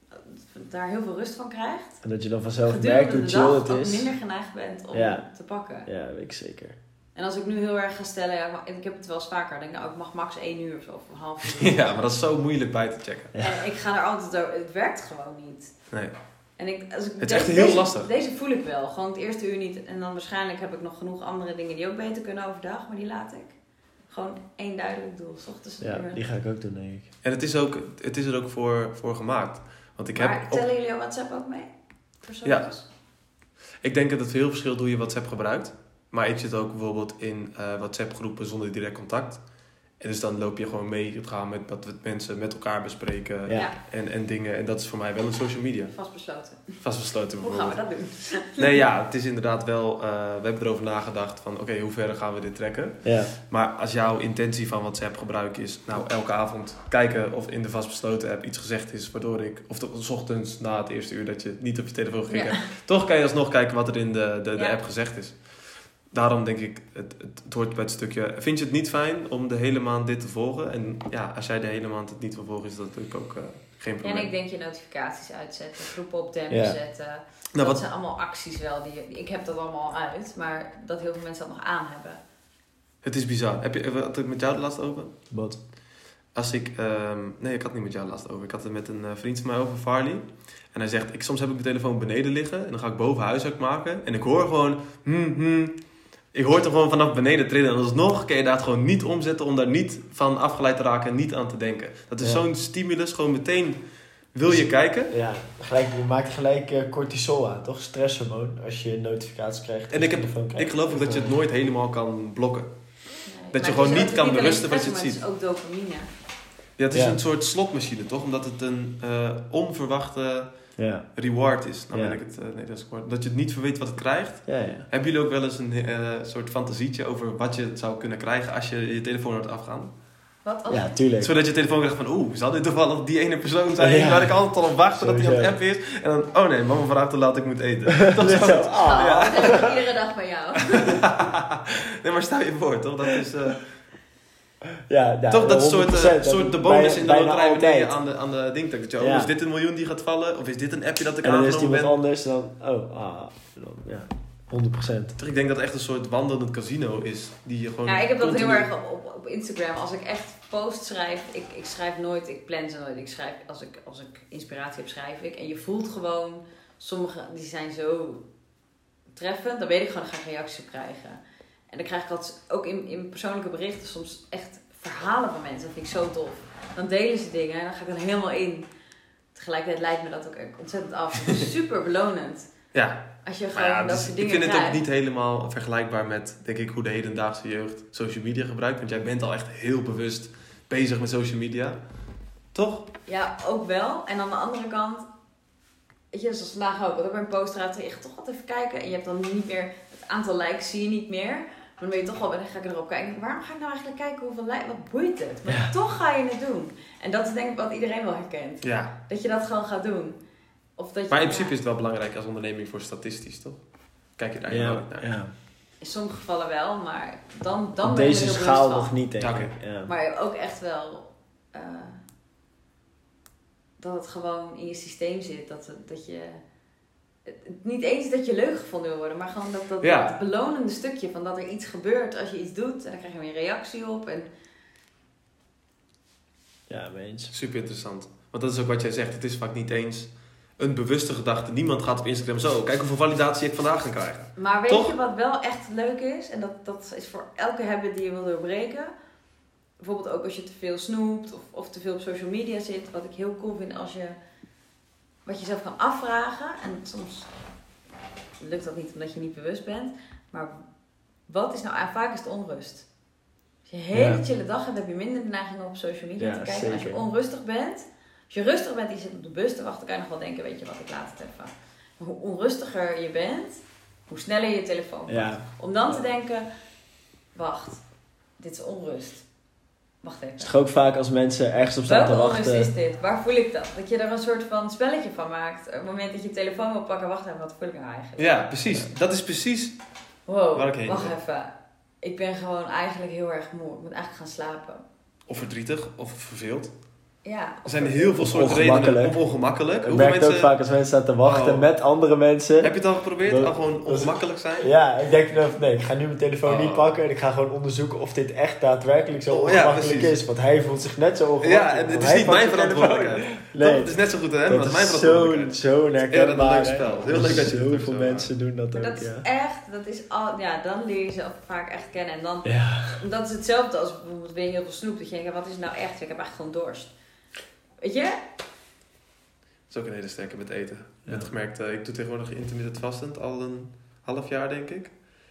eh, daar heel veel rust van krijgt. En dat je dan vanzelf merkt hoe chill het is. minder geneigd bent om Ja. te pakken. Ja, weet ik zeker. En als ik nu heel erg ga stellen, ja, ik heb het wel eens vaker, ik denk nou, ik mag max één uur of zo, of een half uur. <laughs> Ja, maar dat is zo moeilijk bij te checken. Ja. En ik ga er altijd over, het werkt gewoon niet. Nee. En ik, als ik Het is deze- echt heel deze- lastig. Deze voel ik wel, gewoon het eerste uur niet. En dan waarschijnlijk heb ik nog genoeg andere dingen die ook beter kunnen overdag, maar die laat ik. Gewoon één duidelijk doel, 's ochtends Ja, uur. die ga ik ook doen, denk ik. En het is, ook, het is er ook voor, voor gemaakt. Want ik heb maar op- tellen jullie jouw WhatsApp ook mee? Voor Ja. Ik denk dat het heel verschilt hoe je WhatsApp gebruikt. Maar ik zit ook bijvoorbeeld in eh, WhatsApp groepen zonder direct contact. En dus dan loop je gewoon mee het gaan met wat we mensen met elkaar bespreken Ja. En, en dingen. En dat is voor mij wel een social media. vastbesloten. Vastbesloten Hoe gaan we dat doen? Nee, ja, het is inderdaad wel... eh, we hebben erover nagedacht van, oké, hoe ver gaan we dit trekken? Ja. Maar als jouw intentie van WhatsApp gebruik is... Nou, elke avond kijken of in de vastbesloten app iets gezegd is... Waardoor ik, of de, s ochtends na het eerste uur dat je niet op je telefoon ging Ja. Toch kan je alsnog kijken wat er in de, de, de Ja. app gezegd is. Daarom denk ik, het, het, het hoort bij het stukje... Vind je het niet fijn om de hele maand dit te volgen? En ja, als jij de hele maand het niet wil volgen, is dat natuurlijk ook eh, geen probleem. en ik denk je notificaties uitzetten, groepen op dempen Ja. zetten. nou, dat wat, zijn allemaal acties wel. Die, ik heb dat allemaal uit, maar dat heel veel mensen dat nog aan hebben. het is bizar. Heb je, had ik met jou de laatst over? Wat? Als ik, ehm, nee, ik had het niet met jou laatst over. Ik had het met een eh, vriend van mij over, Farley. En hij zegt, ik, soms heb ik mijn telefoon beneden liggen en dan ga ik boven huiswerk maken. En ik hoor gewoon, hmm, hmm. Ik hoor het er gewoon vanaf beneden trillen. En alsnog kun je daar gewoon niet omzetten om daar niet van afgeleid te raken en niet aan te denken. Dat is Ja. zo'n stimulus, gewoon meteen wil je kijken. Ja, gelijk, je maakt gelijk eh, cortisol aan, toch? Stresshormoon, als je notificaties krijgt. En ik heb-. Ik geloof ook dat je het nooit helemaal kan blokken. Nee. Dat je gewoon niet kan berusten wat je het maar Het is ook dopamine. Ja, het is Ja. een soort slotmachine, toch? Omdat het een eh, onverwachte Ja, reward is. Nou Ja. ben ik het uh, Nederlands woord. Dat je het niet weet wat het krijgt. ja, ja. Hebben jullie ook wel eens een eh, soort fantasietje over wat je zou kunnen krijgen als je je telefoon laat afgaan? Wat als Ja, tuurlijk. Zodat je telefoon krijgt van, oeh, zal dit toevallig die ene persoon zijn Ja. waar ik altijd al op wacht dat hij aan het app is? En dan, oh nee, mama vraagt hoe laat ik moet eten. Toch Net zo. Oh, dat heb ik iedere dag bij jou. <laughs> nee, maar stel je voor, toch? Dat is, eh, Ja, ja, toch dat is 100%, soort, eh, soort de bonus bij- in de loterij altijd. aan de, aan de ding trekt. Dat je, Ja. Oh, is dit een miljoen die gaat vallen? Of is dit een appje dat ik En dan is aangenomen iemand ben? anders dan, oh, ah, dan, ja, 100%. Toch, Ik denk dat het echt een soort wandelend casino is. Die je gewoon Ja, ik heb dat heel erg op, op Instagram. Als ik echt post schrijf, ik, ik schrijf nooit, ik plan ze nooit. Ik schrijf, als ik, als ik inspiratie heb, schrijf ik. En je voelt gewoon, sommige die zijn zo treffend, dan weet ik gewoon, dan ga ik reacties op krijgen. En dan krijg ik altijd, ook in, in persoonlijke berichten, soms echt verhalen van mensen. Dat vind ik zo tof. Dan delen ze dingen en dan ga ik er helemaal in. Tegelijkertijd leidt me dat ook ontzettend af. Het is <laughs> super belonend. Ja, Als je gewoon ja dat dus soort ik dingen vind het ook niet helemaal vergelijkbaar met, denk ik, hoe de hedendaagse jeugd social media gebruikt. Want jij bent al echt heel bewust bezig met social media. Toch? Ja, ook wel. En aan de andere kant, weet je, zoals vandaag ook, wat ik bij een post raad, je toch wat even kijken. En je hebt dan niet meer, het aantal likes zie je niet meer. Maar dan ben je toch wel, dan ga ik erop kijken. Waarom ga ik nou eigenlijk kijken hoeveel likes, wat boeit het? Maar toch ga je het doen. En dat is denk ik wat iedereen wel herkent. Ja. Dat je dat gewoon gaat doen. Of dat je, Maar in principe ja, is het wel belangrijk als onderneming voor statistisch, toch? Kijk je daar Ja, naar. ja. in sommige gevallen wel, maar dan, dan Op ben je deze schaal nog niet, denk ik. Ja. Maar ook echt wel eh, dat het gewoon in je systeem zit. Dat, dat je. Niet eens dat je leuk gevonden wil worden, maar gewoon dat, dat, Ja. dat belonende stukje van dat er iets gebeurt als je iets doet. En dan krijg je weer een reactie op. En ja, mee eens. Super interessant. Want dat is ook wat jij zegt. Het is vaak niet eens een bewuste gedachte. Niemand gaat op Instagram zo. Kijk hoeveel validatie ik vandaag kan krijgen. Maar weet Toch? je wat wel echt leuk is? En dat, dat is voor elke habit die je wil doorbreken. Bijvoorbeeld ook als je te veel snoept of, of te veel op social media zit. Wat ik heel cool vind als je wat je zelf kan afvragen. En soms lukt dat niet omdat je niet bewust bent. Maar wat is nou en vaak is het onrust. Als je een hele Ja. chille dag hebt, heb je minder de neiging om op social media Ja, te kijken. En als je onrustig bent, als je rustig bent en je zit op de bus te wachten, kan je nog wel denken, weet je wat, ik laat het even. Maar hoe onrustiger je bent, hoe sneller je telefoon. Ja, Om dan te denken, wacht, dit is onrust. Wacht het is even. toch ook vaak als mensen ergens op staan te Welke onrust wachten. is dit? Waar voel ik dat? Dat je er een soort van spelletje van maakt. Op het moment dat je je telefoon wil pakken, wacht even, wat voel ik nou eigenlijk? Ja, precies. Dat is precies. Wow, Waar ik heen wacht wil. even. Ik ben gewoon eigenlijk heel erg moe. Ik moet eigenlijk gaan slapen. Of verdrietig, of verveeld. Ja. Er zijn heel veel soorten redenen. Of ongemakkelijk. Ik Hoeveel merk het ook mensen... vaak als mensen staan te wachten Oh. met andere mensen. Heb je het al geprobeerd? Dat- Al gewoon dat ongemakkelijk zijn? Ja, ik denk dan, nee, ik ga nu mijn telefoon Oh. niet pakken en ik ga gewoon onderzoeken of dit echt daadwerkelijk zo Oh, ja, ongemakkelijk is. Want hij voelt zich net zo ongemakkelijk. Ja, en het is niet mijn verantwoordelijkheid. Nee, Het is net zo goed hem dat mijn is zo'n verantwoordelijkheid. Ja, dat is een leuk spel. Heel leuk dat je het zo, mensen doen dat ook, dat is ja. echt, dat is al, ja, dan leer je zelf vaak echt kennen. En dan, Ja, dat is hetzelfde als bijvoorbeeld weer heel veel snoep. Dat je denkt, wat is het nou echt? Ik heb eigenlijk gewoon dorst. Weet je? Dat is ook een hele sterke met eten. Ik Ja. heb gemerkt, eh, ik doe tegenwoordig intermittent vastend al een half jaar denk ik.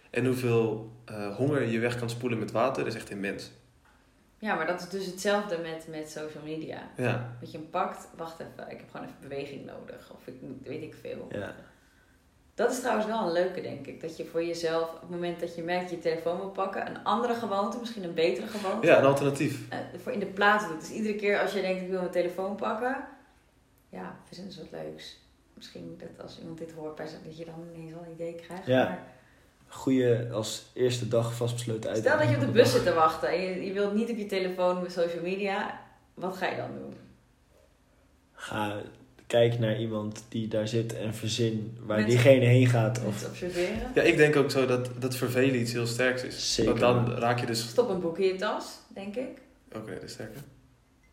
En hoeveel eh, honger je weg kan spoelen met water is echt immens. Ja, maar dat is dus hetzelfde met, met social media. Ja. Dat je hem pakt, wacht even, ik heb gewoon even beweging nodig. Of ik weet ik veel. Ja. Dat is trouwens wel een leuke, denk ik. Dat je voor jezelf, op het moment dat je merkt dat je telefoon wil pakken, een andere gewoonte, misschien een betere gewoonte, ja, een alternatief. eh, voor in de plaats doet. Dus iedere keer als je denkt, ik wil mijn telefoon pakken, ja, verzin eens wat leuks. Misschien dat als iemand dit hoort, dat je dan ineens wel een idee krijgt. Ja. Maar Goeie als eerste dag vastbesloten uit. stel dat je op de bus zit te wachten en je, je wilt niet op je telefoon met social media, wat ga je dan doen? Ga kijk naar iemand die daar zit en verzin waar Mensen- diegene heen gaat. Of observeren? Ja, ik denk ook zo dat, dat vervelen iets heel sterks is. Zeker. Want dan raak je dus... Stop een boek in je tas, denk ik. Oké, dat is sterker.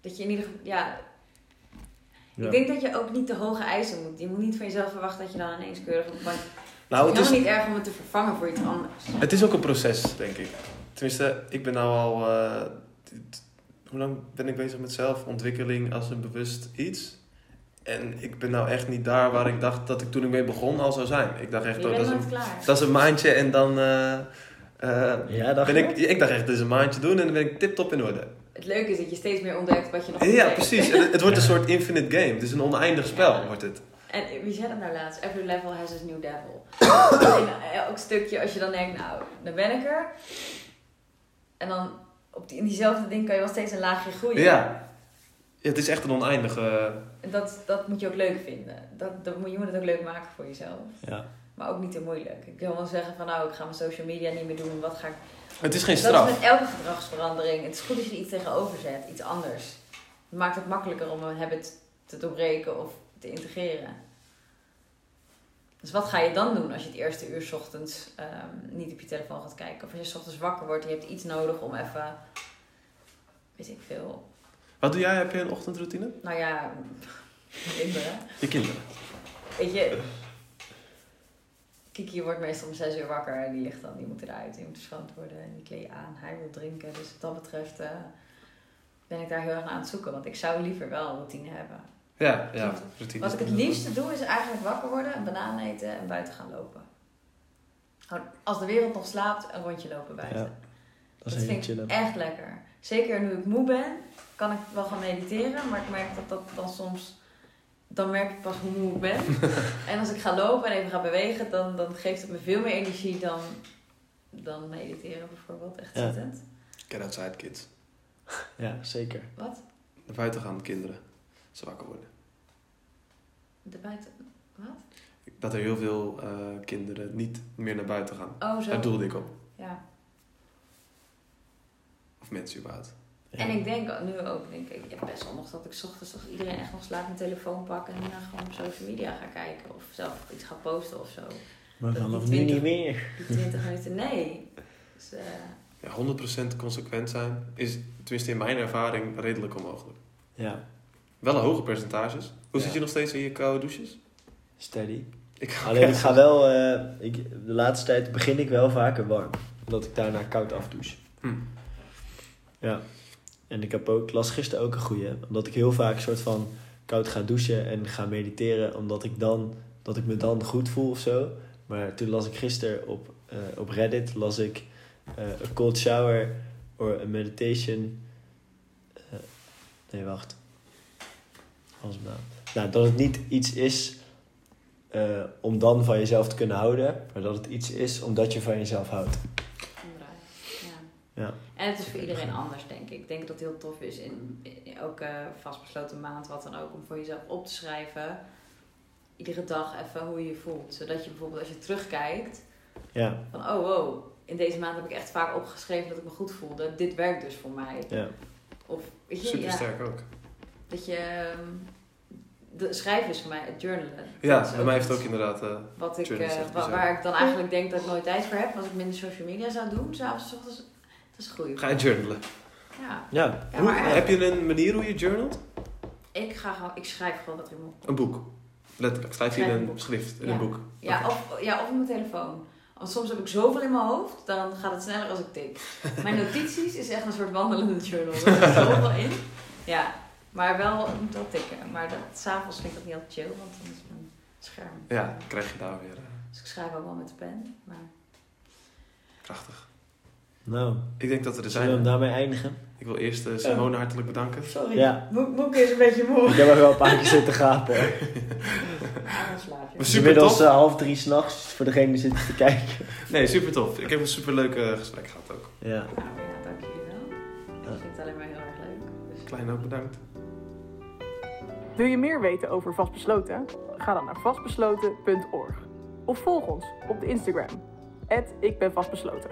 Dat je in ieder geval, ja, Ja. Ik denk dat je ook niet te hoge eisen moet. Je moet niet van jezelf verwachten dat je dan ineens keurig op bank... Nou, het is helemaal niet erg om het te vervangen voor iets anders. het is ook een proces, denk ik. Tenminste, ik ben nou al... eh, hoe lang ben ik bezig met zelfontwikkeling als een bewust iets? En ik ben nou echt niet daar waar ik dacht dat ik toen ik mee begon al zou zijn. Ik dacht echt, oh, dat, is een, dat is een maandje en dan... eh, eh, Ja, dacht ben ik, ik dacht echt, dit is een maandje doen en dan ben ik tip-top in orde. Het leuke is dat je steeds meer ontdekt wat je nog Ja, precies. Het, het wordt een soort infinite game. Het is een oneindig spel, Ja. wordt het. En wie zei dat nou laatst? Every level has its new devil. <coughs> en elk stukje, als je dan denkt, nou, dan ben ik er. En dan op die, in diezelfde ding kan je wel steeds een laagje groeien. Ja. Het is echt een oneindige... Dat, dat moet je ook leuk vinden. Dat, dat, moet- je moet het ook leuk maken voor jezelf. Ja. Maar ook niet te moeilijk. Ik wil wel zeggen van, nou, ik ga mijn social media niet meer doen. Wat ga ik Het is geen Dat straf. is met elke gedragsverandering. Het is goed als je er iets tegenover zet, iets anders. Het maakt het makkelijker om een habit te doorbreken of te integreren. Dus wat ga je dan doen als je het eerste uur 's ochtends ehm, niet op je telefoon gaat kijken? Of als je 's ochtends wakker wordt en je hebt iets nodig om even, weet ik veel, Wat doe jij? Heb je een ochtendroutine? nou ja, kinderen. Je kinderen. Weet je, Kiki wordt meestal om 6 uur wakker en die ligt dan, die moet eruit, die moet verschoond worden en die kleed je aan. Hij wil drinken, dus wat dat betreft eh, ben ik daar heel erg aan het zoeken, want ik zou liever wel een routine hebben. Ja, ja. Routine. Wat ik het liefste doe is eigenlijk wakker worden, een banaan eten en buiten gaan lopen. Als de wereld nog slaapt, een rondje lopen buiten. Ja, Dat Dat, vind chillen. ik echt lekker. Zeker nu ik moe ben, kan ik wel gaan mediteren, maar ik merk dat dat dan soms, dan merk ik pas hoe moe ik ben. <laughs> en als ik ga lopen en even ga bewegen, dan, dan geeft het me veel meer energie dan, dan mediteren bijvoorbeeld. Echt Ja. zittend. Get outside kids. <laughs> Ja, zeker. Wat? Naar buiten gaan kinderen. Ze wakker worden. De buiten, wat? Dat er heel veel eh, kinderen niet meer naar buiten gaan. Oh, zo. Daar doelde ik op. Ja. Of mensen überhaupt. Ja. En ik denk nu ook, denk ik, ja, best wel nog dat ik 's ochtends als iedereen echt nog slaapt mijn telefoon pak en dan gewoon op social media ga kijken. Of zelf iets ga posten of zo. Maar dat vanaf nu 20 niet meer. Die 20 minuten, nee. Dus, eh, Ja, 100% consequent zijn is, tenminste in mijn ervaring, redelijk onmogelijk. Ja, Wel een hoge percentages. Hoe Ja. zit je nog steeds in je koude douches? steady. Ik Alleen ik ga wel, eh, ik, de laatste tijd begin ik wel vaker warm. Omdat ik daarna koud afdouche. Hm. Ja. En ik heb ook, las gisteren ook een goeie. Omdat ik heel vaak soort van koud ga douchen en ga mediteren. Omdat ik dan, dat ik me dan goed voel of zo. Maar toen las ik gisteren op, eh, op Reddit, las ik eh a cold shower or a meditation. eh, nee, wacht. Het nou? Nou, dat het niet iets is om dan van jezelf te kunnen houden. Maar dat het iets is omdat je van jezelf houdt. Ja. En het is voor iedereen anders, denk ik. Ik denk dat het heel tof is in, in elke vastbesloten maand, wat dan ook, om voor jezelf op te schrijven. Iedere dag even hoe je je voelt. Zodat je bijvoorbeeld als je terugkijkt, Ja, van oh wow, in deze maand heb ik echt vaak opgeschreven dat ik me goed voelde. Dit werkt dus voor mij. ja. Of weet je, Super ja, sterk ook. dat je. ehm, De schrijven is voor mij het journalen. Ja, bij mij heeft het ook inderdaad... eh, Wat ik, eh, bizar. waar ik dan eigenlijk denk dat ik nooit tijd voor heb. Als ik minder social media zou doen, s'avonds, s ochtends. Dat is goed. ga je journalen? Ja. Ja, Ja, Hoe- maar heb je een manier hoe je journalt? Ik, ga gewoon, ik schrijf gewoon wat in mijn Een boek. Letterlijk. Schrijf je in een schrift, in Ja. een boek. Ja, of, ja, of op mijn telefoon. Want soms heb ik zoveel in mijn hoofd, dan gaat het sneller als ik tik. <laughs> Mijn notities is echt een soort wandelende journal. Er zit zoveel in. Ja, maar wel, ik moet wel tikken. Maar dat, s'avonds vind ik dat niet altijd chill, want dan is mijn scherm. Ja, dan krijg je daar weer... eh, Dus ik schrijf ook wel met de pen. Maar prachtig. Nou, Ik denk dat we er zullen we hem zijn. daarmee eindigen? Ik wil eerst eh, Simone hartelijk bedanken. Sorry, Ja. Is een beetje moe. Ik heb er wel een paar keer zitten gapen. Maar super inmiddels tof. eh, half drie s'nachts voor degene die zitten te kijken. Nee, super tof. Ik heb een super leuk gesprek gehad ook. Ja. Nou ja, dank jullie wel. Ik vind het alleen maar heel erg leuk. Dus... Klein ook bedankt. Wil je meer weten over Vastbesloten? Ga dan naar vastbesloten.org. Of volg ons op de Instagram. Ik ben vastbesloten.